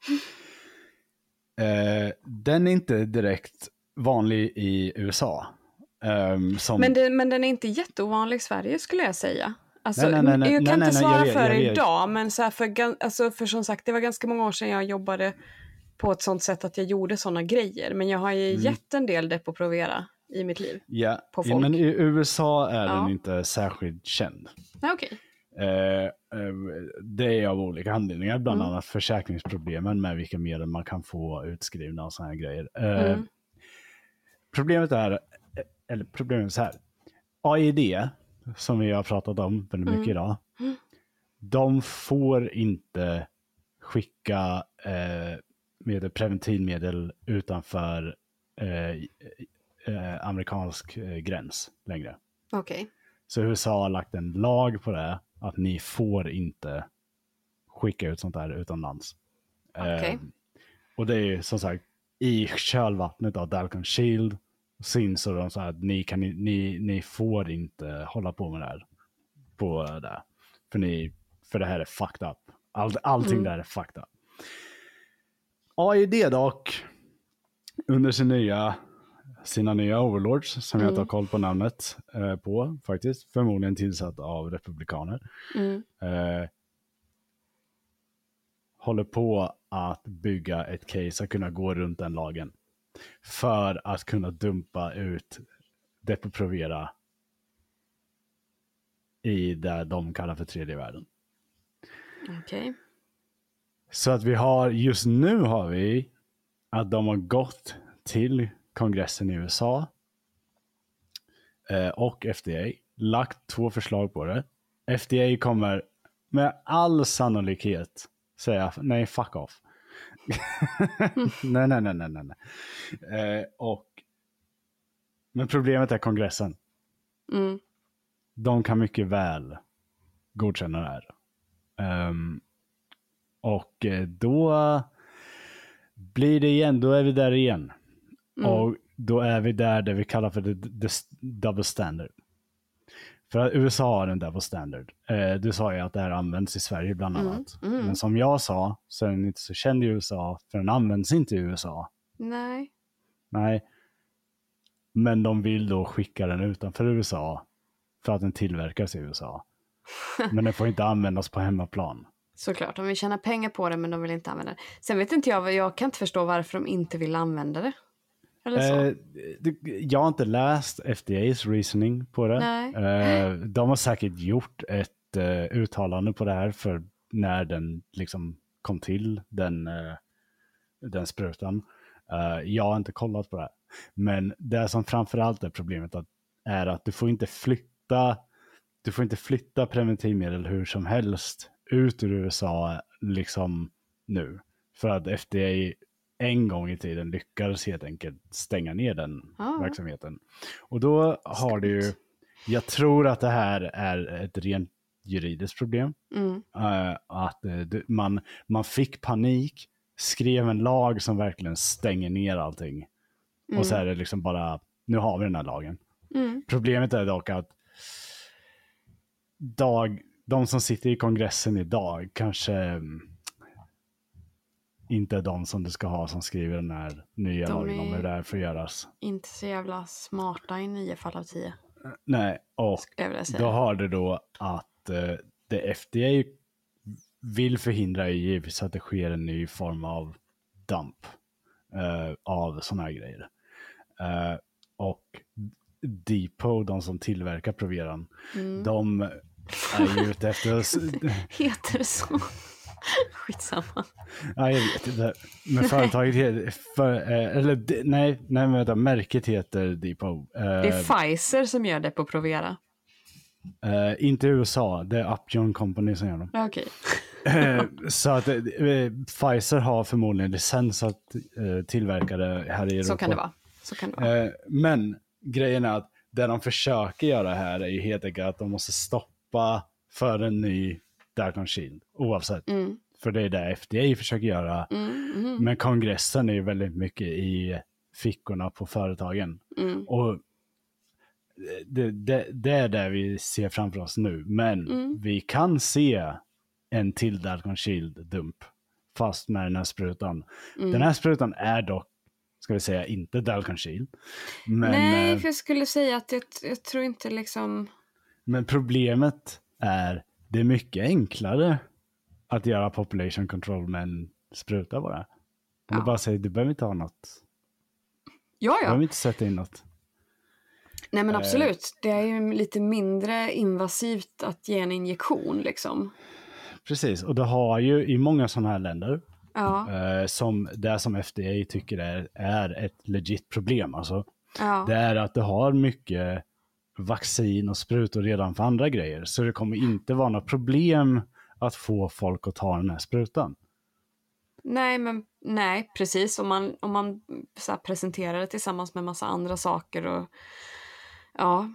Eh, den är inte direkt vanlig i USA. Ehm, som... Men, det, men den är inte jätteovanlig i Sverige skulle jag säga. Alltså, Nej, nej, nej, jag kan inte svara för idag, men så här för, alltså, för som sagt, det var ganska många år sedan jag jobbade på ett sånt sätt att jag gjorde såna grejer. Men jag har ju Mm. gett en del Depo-Provera i mitt liv. ja, på ja, folk. men i USA är den Ja. inte särskilt känd. Nej, okej. Eh, eh, det är av olika anledningar, bland Mm. annat försäkringsproblemen med vilka medel man kan få utskrivna och sådana grejer. Eh, Mm. Problemet är, eh, eller problemet är så här, AID, som vi har pratat om väldigt mycket Mm. idag, de får inte skicka eh, med preventivmedel utanför eh, eh, amerikansk eh, gräns längre. Okej. Så USA har lagt en lag på det, att ni får inte skicka ut sånt där utomlands. Okej. Eh, och det är ju som sagt i kölvattnet av Dalcon Shield så insåg de så här att ni, kan, ni, ni får inte hålla på med det här. På det. För, ni, för det här är fucked up. All, allting Mm. där är fucked up. AID dock, under sin nya, sina nya overlords, som jag inte har Mm. koll på namnet eh, på faktiskt, förmodligen tillsatt av republikaner, Mm. eh, håller på att bygga ett case att kunna gå runt den lagen. För att kunna dumpa ut Depo-Provera i det de kallar för tredje världen. Okej. Så att vi har, just nu har vi att de har gått till kongressen i USA eh, och FDA, lagt två förslag på det. FDA kommer med all sannolikhet säga nej, fuck off. nej, nej, nej, nej, nej. Eh, och, men problemet är kongressen. Mm. De kan mycket väl godkänna det här. Ehm, och eh, då blir det igen, då är vi där igen. Mm. Och då är vi där det vi kallar för the, the double standard. För att USA har en double standard. Eh, du sa ju att det här används i Sverige bland Mm, annat. mm. Men som jag sa så är den inte så känd i USA, för den används inte i USA. Nej. Nej. Men de vill då skicka den utanför USA för att den tillverkas i USA. Men den får inte användas på hemmaplan. Såklart, de vill tjäna pengar på det men de vill inte använda det. Sen vet inte jag, jag kan inte förstå varför de inte vill använda det. Eh, jag har inte läst FDAs reasoning på det. Eh, de har säkert gjort ett eh, uttalande på det här för när den liksom kom till, den, eh, den sprutan. Eh, jag har inte kollat på det. här. Men det som framförallt är problemet att, är att du får inte flytta du får inte flytta preventivmedel hur som helst ut ur USA liksom nu. För att FDA en gång i tiden lyckades helt enkelt stänga ner den Ah. verksamheten. Och då har du ju, jag tror att det här är ett rent juridiskt problem. Mm. Eh, att du- man, man fick panik, skrev en lag som verkligen stänger ner allting. Och så är det liksom bara, nu har vi den här lagen. Mm. Problemet är dock att dag, de som sitter i kongressen idag kanske mm, inte är de som du ska ha som skriver den här nya De lagen om hur det här får göras. Inte så jävla smarta i nio fall av tio, Nej, och då har du då att eh, det FDA vill förhindra är givetvis att det sker en ny form av dump eh, av sådana här grejer. Eh, och Depot, de som tillverkar Proveran, Mm. de är ju ute efter... Heter det så? Skitsamma. ja, jag vet inte. Men företaget heter... För, eh, eller nej, nej men vänta, märket heter Depot. Eh, Det är Pfizer som gör det på Provera. eh, inte USA, det är Upjohn Company som gör dem. Eh, så att eh, Pfizer har förmodligen licens att tillverka det här i Europa. Så kan det vara. Så kan det vara. Men grejen är att det de försöker göra här är ju helt enkelt att de måste stoppa för en ny Darkon Shield, oavsett. Mm. För det är det FDA försöker göra. Mm, mm, Men kongressen är ju väldigt mycket i fickorna på företagen. mm. Och det, det, det är det vi ser framför oss nu. Men Mm. vi kan se en till Darkon Shield-dump. fast med den här sprutan. Mm. Den här sprutan är dock, ska vi säga, inte Dalconchil. Men, Nej, eh, för jag skulle säga att jag, jag tror inte liksom... men problemet är, det är mycket enklare att göra population control med en spruta bara. Om Ja. du bara säger, du behöver inte ha något. Ja, Du ja. behöver inte sätta in något. Nej, men Eh. absolut. Det är ju lite mindre invasivt att ge en injektion liksom. Precis, och det har ju i många sådana här länder, Ja, eh, som det som FDA tycker är, är ett legit problem, alltså, ja. det är att det har mycket vaccin och sprutor redan för andra grejer. Så det kommer inte vara något problem att få folk att ta den här sprutan. Nej, men nej, precis. Om man, om man så presenterar det tillsammans med massa andra saker och ja.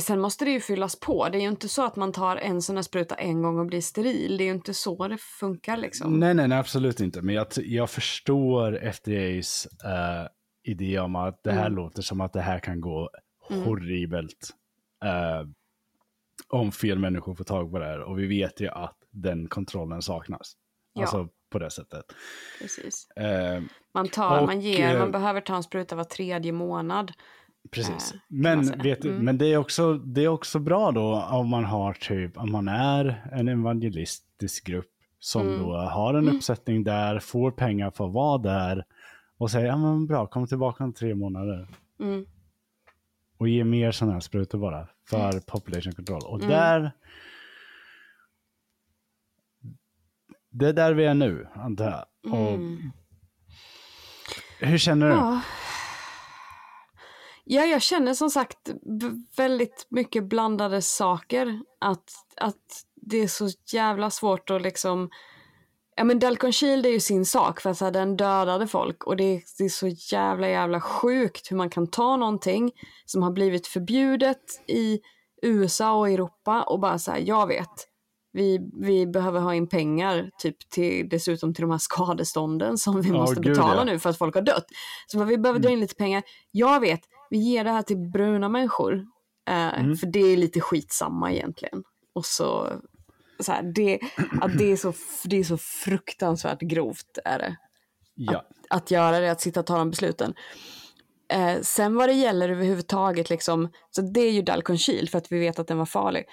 Sen måste det ju fyllas på. Det är ju inte så att man tar en sån här spruta en gång och blir steril. Det är ju inte så det funkar liksom. Nej, nej, nej, absolut inte. Men jag, jag förstår FDAs eh, idé om att det här Mm. låter som att det här kan gå Mm. horribelt. eh, om fel människor får tag på det här. Och vi vet ju att den kontrollen saknas. Ja. Alltså på det sättet. Precis. Eh, Man, tar, Och, man, ger, eh, man behöver ta en spruta var tredje månad. Precis. Eh, men, vet, Mm. men det, är också, det är också bra då om man har typ, om man är en evangelistisk grupp som Mm. då har en uppsättning där, får pengar för att vara där och säger, ja men bra, kom tillbaka om tre månader. Mm. Och ge mer sådana här sprutor bara för population control. Och Mm. där, det är där vi är nu, antar jag. Och Mm. hur känner du? Ja. ja, jag känner som sagt väldigt mycket blandade saker. Att, att det är så jävla svårt att liksom... Ja men Delcon Shield är ju sin sak för att så här, den dödade folk och det är, det är så jävla jävla sjukt hur man kan ta någonting som har blivit förbjudet i USA och Europa och bara säga jag vet vi, vi behöver ha in pengar typ till, dessutom till de här skadestånden som vi Ja, måste gud, betala ja. nu för att folk har dött. Så vi behöver dra in lite pengar. Jag vet, vi ger det här till bruna människor. Eh, Mm. För det är lite skitsamma egentligen. Och så, så här, det, att det, är så, det är så fruktansvärt grovt är det. Ja. Att göra det, att sitta och ta de besluten. Eh, sen vad det gäller överhuvudtaget, liksom, så det är ju Dalcon Shield för att vi vet att den var farlig.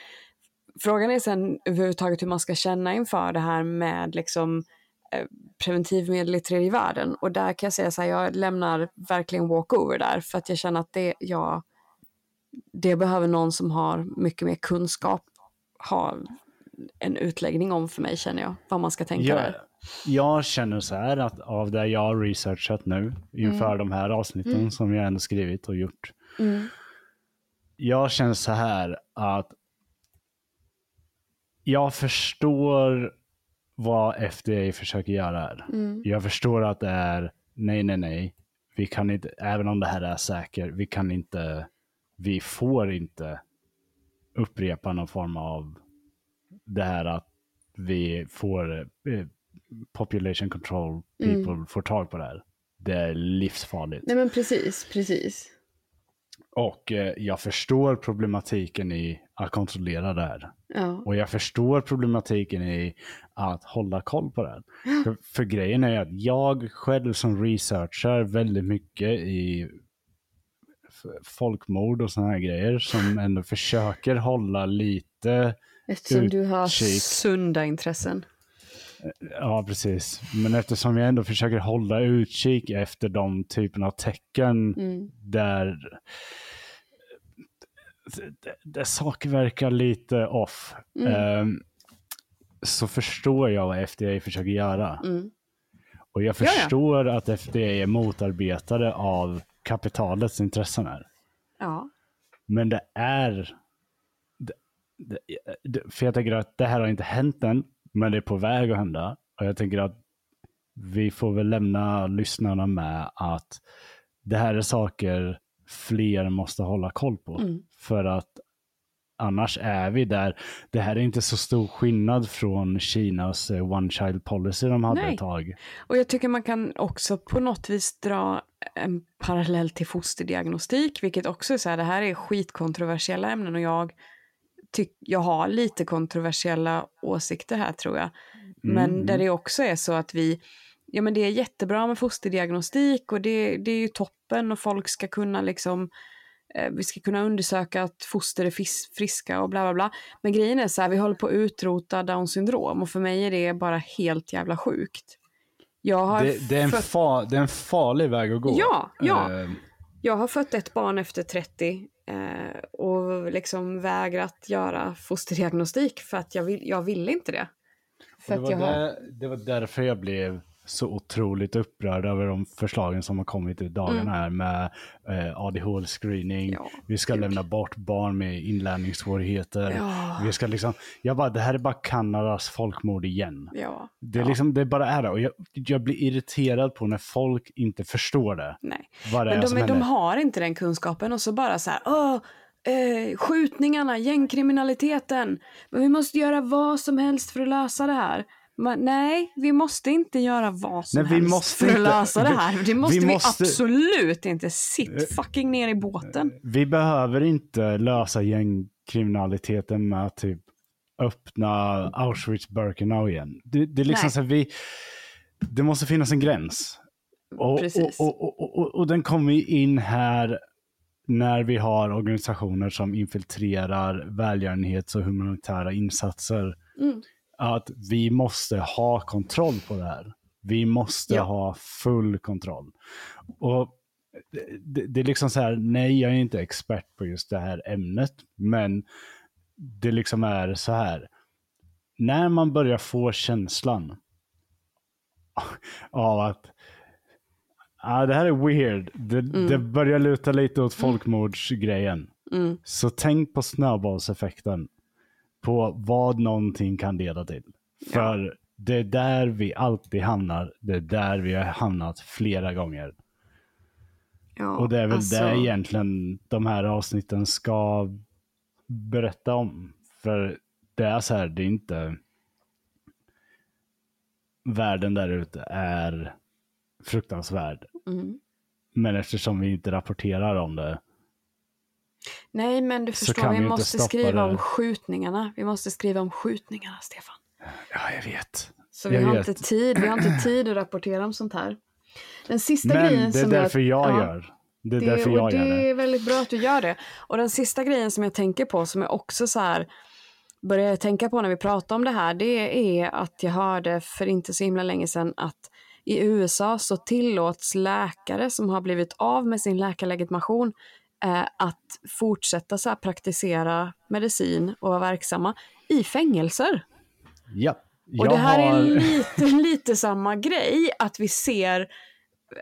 Frågan är sen överhuvudtaget hur man ska känna inför det här med liksom, eh, preventivmedel i tredje världen. Och där kan jag säga så här, jag lämnar verkligen walkover där för att jag känner att det, jag, det behöver någon som har mycket mer kunskap ha en utläggning om för mig känner jag, vad man ska tänka Jag, där. jag känner så här att av det jag har researchat nu inför de här avsnitten som jag ändå skrivit och gjort. Mm. Jag känner så här att jag förstår vad FDA försöker göra här. Mm. Jag förstår att det är nej, nej, nej. Vi kan inte, även om det här är säkert, vi kan inte, vi får inte upprepa någon form av det här att vi får eh, population control people får tag på det här. Det är livsfarligt. Nej men precis, precis. Och eh, jag förstår problematiken i att kontrollera det här. Ja. Och jag förstår problematiken i att hålla koll på det här. För, för grejen är att jag själv som researchar väldigt mycket i folkmord och sådana här grejer som ändå försöker hålla lite, Eftersom du har sunda intressen. ja precis, men eftersom jag ändå försöker hålla utkik efter de typerna av tecken Mm. där, där, där saker verkar lite off. Mm. ehm, så förstår jag vad FDA försöker göra. Mm. Och jag Ja, ja. förstår att FDA är motarbetare av kapitalets intressen här. Ja. Men det är... För jag tänker att det här har inte hänt än, men det är på väg att hända. Och jag tänker att vi får väl lämna lyssnarna med att det här är saker fler måste hålla koll på. Mm. För att annars är vi där. Det här är inte så stor skillnad från Kinas eh, one child policy de hade Nej. ett tag. Och jag tycker man kan också på något vis dra en parallell till fosterdiagnostik, vilket också är så här, det här är skitkontroversiella ämnen och jag, jag har lite kontroversiella åsikter här tror jag. men mm. där det också är så att vi, ja men det är jättebra med fosterdiagnostik och det, det är ju toppen och folk ska kunna liksom, eh, vi ska kunna undersöka att foster är fis, friska och bla bla bla. Men grejen är så här, vi håller på att utrota down syndrom och för mig är det bara helt jävla sjukt. Jag har Det, det, är en fött- fa, det är en farlig väg att gå. Ja, ja. Eh, Jag har fött ett barn efter 30 eh, och liksom vägrat göra fosterdiagnostik för att jag vill, jag vill inte det. Det, var jag har... där, det var därför jag blev så otroligt upprörd över de förslagen som har kommit i dagarna här med eh, ADHD-screening. Mm. Ja, vi ska gud. lämna bort barn med inlärningssvårigheter. Ja. Vi ska liksom, jag bara, det här är bara Kanadas folkmord igen. Ja, Det, är liksom, det bara är det. Och jag, jag blir irriterad på när folk inte förstår det. nej. Vad det Men är de, de händer. har inte den kunskapen och så bara så här, åh, eh, skjutningarna, gängkriminaliteten, men vi måste göra vad som helst för att lösa det här. Men, nej, vi måste inte göra vad som Nej, vi helst måste för att inte. lösa det här. Det måste vi, måste- Eh, absolut inte. Sitt fucking ner i båten. Vi behöver inte lösa gängkriminaliteten med att typ öppna Auschwitz-Birkenau igen. Det, det är liksom Nej. så vi, det måste finnas en gräns. Och, Precis. och, och, och, och, den kommer in här när vi har organisationer som infiltrerar välgörenhets och humanitära insatser. Mm. Att vi måste ha kontroll på det här. Vi måste Ja. ha full kontroll. Och det- det, är liksom så här, nej jag är inte expert på just det här ämnet, men det liksom är så här. När man börjar få känslan av att ah, det här är weird, det, det börjar luta lite åt folkmordsgrejen. Mm. Så tänk på snöbollseffekten. På vad någonting kan leda till. För det är där vi alltid hamnar. Det är där vi har hamnat flera gånger. Ja, Och det är väl alltså- det egentligen de här avsnitten ska berätta om. För det är så här, det är inte... Världen där ute är fruktansvärd. Mm. Men eftersom vi inte rapporterar om det. Nej, men du förstår, vi vi måste skriva det. om skjutningarna. Vi måste skriva om skjutningarna, Stefan. Ja, jag vet. Så vi Jag har, vet. inte tid, vi har inte tid att rapportera om sånt här. Den sista Men grejen det är som därför jag, ja, gör. Det är Det, därför jag det gör det. är väldigt bra att du gör det. Och den sista grejen som jag tänker på, som jag också så här började tänka på när vi pratade om det här, det är att jag hörde för inte så himla länge sedan att i USA så tillåts läkare som har blivit av med sin läkarlegitimation eh, att fortsätta så praktisera medicin och vara verksamma i fängelser. Ja. Och det här har... är lite, lite samma grej, att vi ser,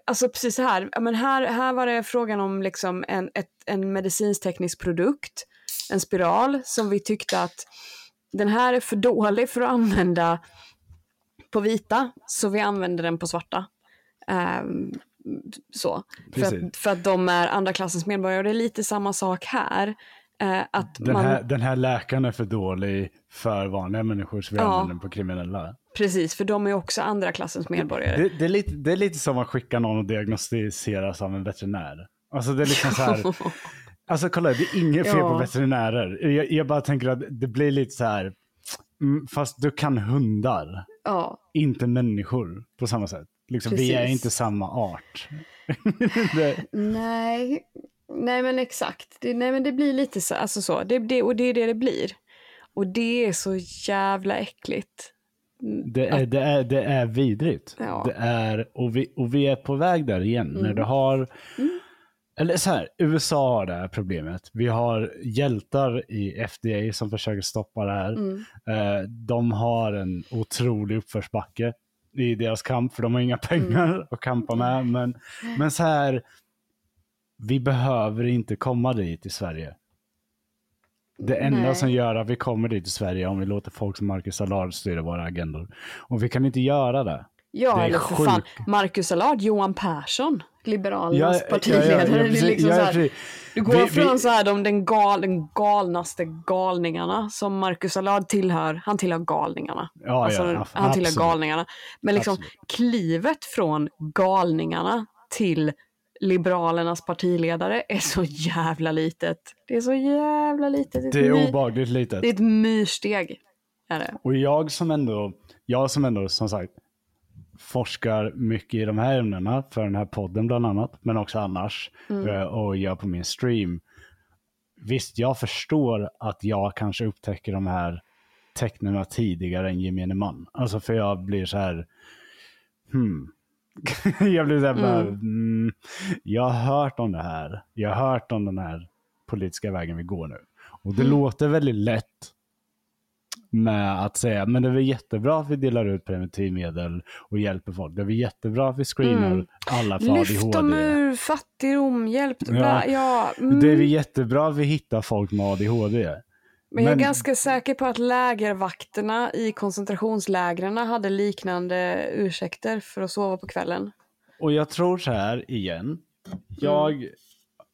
alltså precis så här, men här, här var det frågan om liksom en, ett, en medicinsk-teknisk produkt, en spiral, som vi tyckte att den här är för dålig för att använda på vita, så vi använder den på svarta. Ehm, så. För att, för att de är andra klassens medborgare, och det är lite samma sak här. eh, att Den, man, här, den här läkaren är för dålig för vanliga människor så vi Ja. använder den på kriminella. Precis, för de är också andra klassens medborgare. Det, det, är lite, det är lite som att skicka någon och diagnostiseras av en veterinär. Alltså det är liksom så här. Alltså kolla, det är inget fel Ja. på veterinärer. Jag, jag bara tänker att det blir lite så här. mm, Fast du kan hundar, ja, inte människor på samma sätt. Liksom, vi är inte samma art. det, Nej, nej men exakt. Det, nej men det blir lite så, alltså så. Det, det, och det är det det blir. Och det är så jävla äckligt. Det är, det, är, det är vidrigt. Ja. Det är, och, vi, och vi är på väg där igen. När du har, eller så här, USA har det här problemet. Vi har hjältar i FDA som försöker stoppa det här. Eh, de har en otrolig uppförsbacke i deras kamp, för de har inga pengar att kampa med. Men, men så här, vi behöver inte komma dit i Sverige. Det enda Nej. som gör att vi kommer dit i Sverige om vi låter folk som Marcus Allard styra våra agendor. Och vi kan inte göra det. Ja, eller för fan, sjukt. Marcus Allard, Johan Persson, Liberalernas Ja, partiledare. ja, ja, precis. liksom här, du går Vi- från vi- så här, de, den, gal, den galnaste galningarna som Marcus Allard tillhör. Han tillhör galningarna. Alltså, han tillhör absolut. galningarna. Men liksom Absolut. klivet från galningarna till Liberalernas partiledare är så jävla litet. Det är så jävla litet. Det är obagligt litet. det är ett myrsteg. är det. Och jag som ändå, jag som ändå som sagt forskar mycket i de här ämnena för den här podden bland annat, men också annars eh, och gör på min stream. Visst, jag förstår att jag kanske upptäcker de här tecknen tidigare än gemene man. Alltså för jag blir så här, hmm. jag blir så här bara, mm, jag har hört om det här. Jag har hört om den här politiska vägen vi går nu. Och det låter väldigt lätt med att säga, men det är väl jättebra att vi delar ut preventivmedel och hjälper folk. Det är väl jättebra att vi screenar Mm. alla för Lyft dem ADHD. ur fattigdom, hjälp dem. Ja. Ja, mm. Det är väl jättebra att vi hittar folk med ADHD. Men jag är men- ganska säker på att lägervakterna i koncentrationslägren hade liknande ursäkter för att sova på kvällen. Och jag tror så här igen. Jag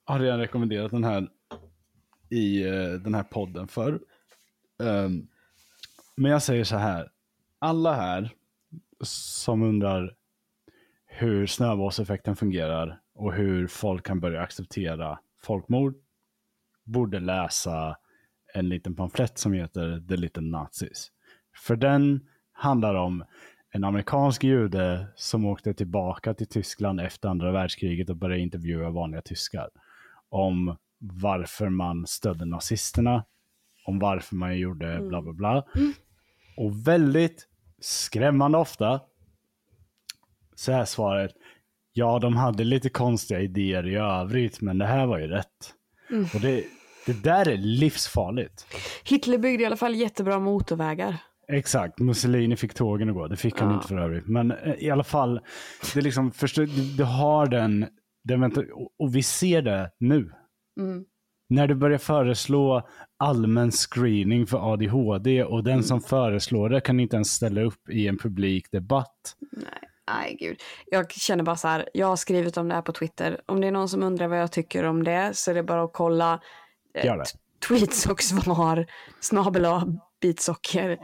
har redan rekommenderat den här i eh, den här podden för. Men jag säger så här. Alla här som undrar hur snöbollseffekten fungerar och hur folk kan börja acceptera folkmord borde läsa en liten pamflett som heter The Little Nazis. För den handlar om en amerikansk jude som åkte tillbaka till Tyskland efter andra världskriget och började intervjua vanliga tyskar om varför man stödde nazisterna, om varför man gjorde bla bla bla. Och väldigt skrämmande ofta så är svaret, ja de hade lite konstiga idéer i övrigt men det här var ju rätt. Och det, det där är livsfarligt. Hitler byggde i alla fall jättebra motorvägar. Exakt, Mussolini fick tågen att gå. Det fick han Ja. inte för övrigt. Men eh, i alla fall, det är liksom, förstå, du, du har den, den vänta, och, och vi ser det nu. Mm. När du börjar föreslå allmän screening för ADHD och den som föreslår det kan inte ens ställa upp i en publik debatt. Nej, nej gud. Jag känner bara så här, jag har skrivit om det här på Twitter. Om det är någon som undrar vad jag tycker om det så är det bara att kolla eh, tweets och svar, snabel bitsocker.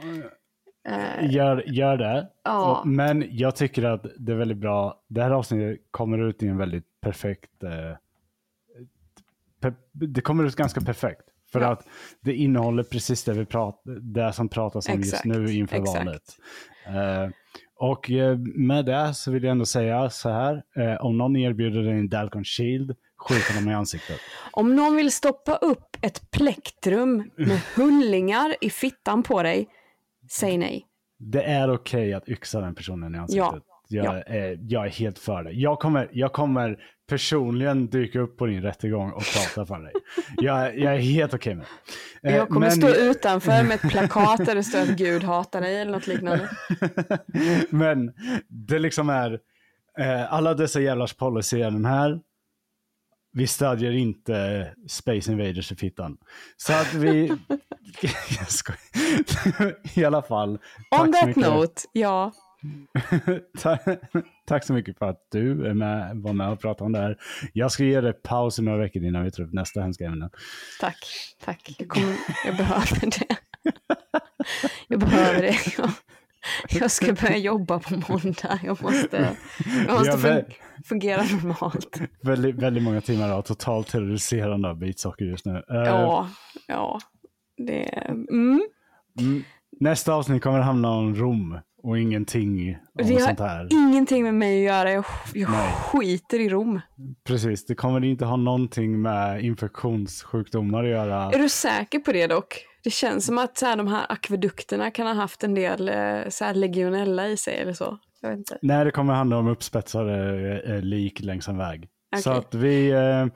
Eh, Gör, gör det. Ja. Men jag tycker att det är väldigt bra. Det här avsnittet kommer ut i en väldigt perfekt... Eh, det kommer ut ganska perfekt. För Ja. att det innehåller precis det, vi prat, det som pratas om Exakt, just nu inför exakt. valet. Eh, och eh, med det så vill jag ändå säga så här. Eh, om någon erbjuder dig en Dalcon Shield, skjut honom i ansiktet. Om någon vill stoppa upp ett plektrum med hullingar i fittan på dig, säg nej. Det är okej att yxa den personen i ansiktet. Jag, Ja. Är, jag är helt för det. Jag kommer, jag kommer personligen dyka upp på din rättegång och prata för dig. Jag, jag är helt okej med det. Eh, Jag kommer men- stå utanför med ett plakat där det står att Gud hatar dig eller något liknande. Men det liksom är, eh, alla dessa jävlars policy är den här. Vi stödjer inte Space Invaders i fittan. Så att vi... jag skojar. I alla fall. On that note, ja. Ta- Tack så mycket för att du är med, var med och pratade om det här. Jag ska ge dig paus i några veckor innan vi tar upp nästa hemska ämne. Tack, tack. Jag, kommer, jag behöver det. Jag behöver det. Jag, jag ska börja jobba på måndag. Jag måste, jag måste fungera normalt. Väldigt, väldigt många timmar av totalt terroriserande av bitsocker just nu. Eh, Ja, ja. Det, mm. mm, nästa avsnitt kommer att handla om Rom och ingenting om Det sånt har här. ingenting med mig att göra. Jag, jag Nej. skiter i Rom. Precis, det kommer inte ha någonting med infektionssjukdomar att göra. Är du säker på det dock? Det känns som att så här, de här akvedukterna kan ha haft en del eh, så här, legionella i sig eller så. Jag vet inte. Nej, det kommer handla om uppspetsade eh, lik längs en väg. Så Okej. att vi... eh,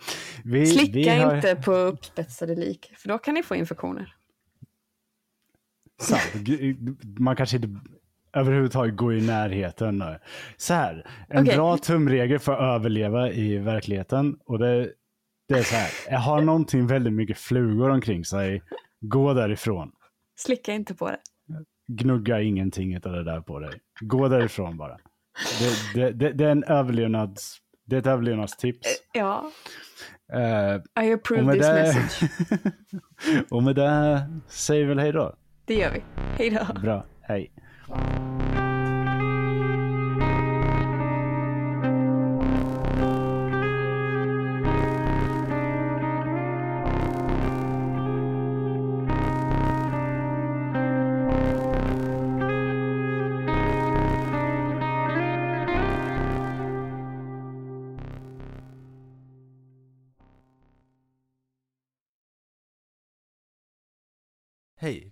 vi Slicka vi har... inte på uppspetsade lik, för då kan ni få infektioner. G- Man kanske inte överhuvudtaget går i närheten. Så här, en Okej. bra tumregel för att överleva i verkligheten. Och det, det är så här, jag har någonting väldigt mycket flugor omkring sig, gå därifrån. Slicka inte på det. Gnugga ingenting av det där på dig. Gå därifrån bara. Det, det, det, det är en överlevnads... Det är ett överlevnadstips. Ja, Eh, I och, approve med this det, message. och med det säger vi väl hej då. Det gör vi. Hej då. Bra, hej. Hej,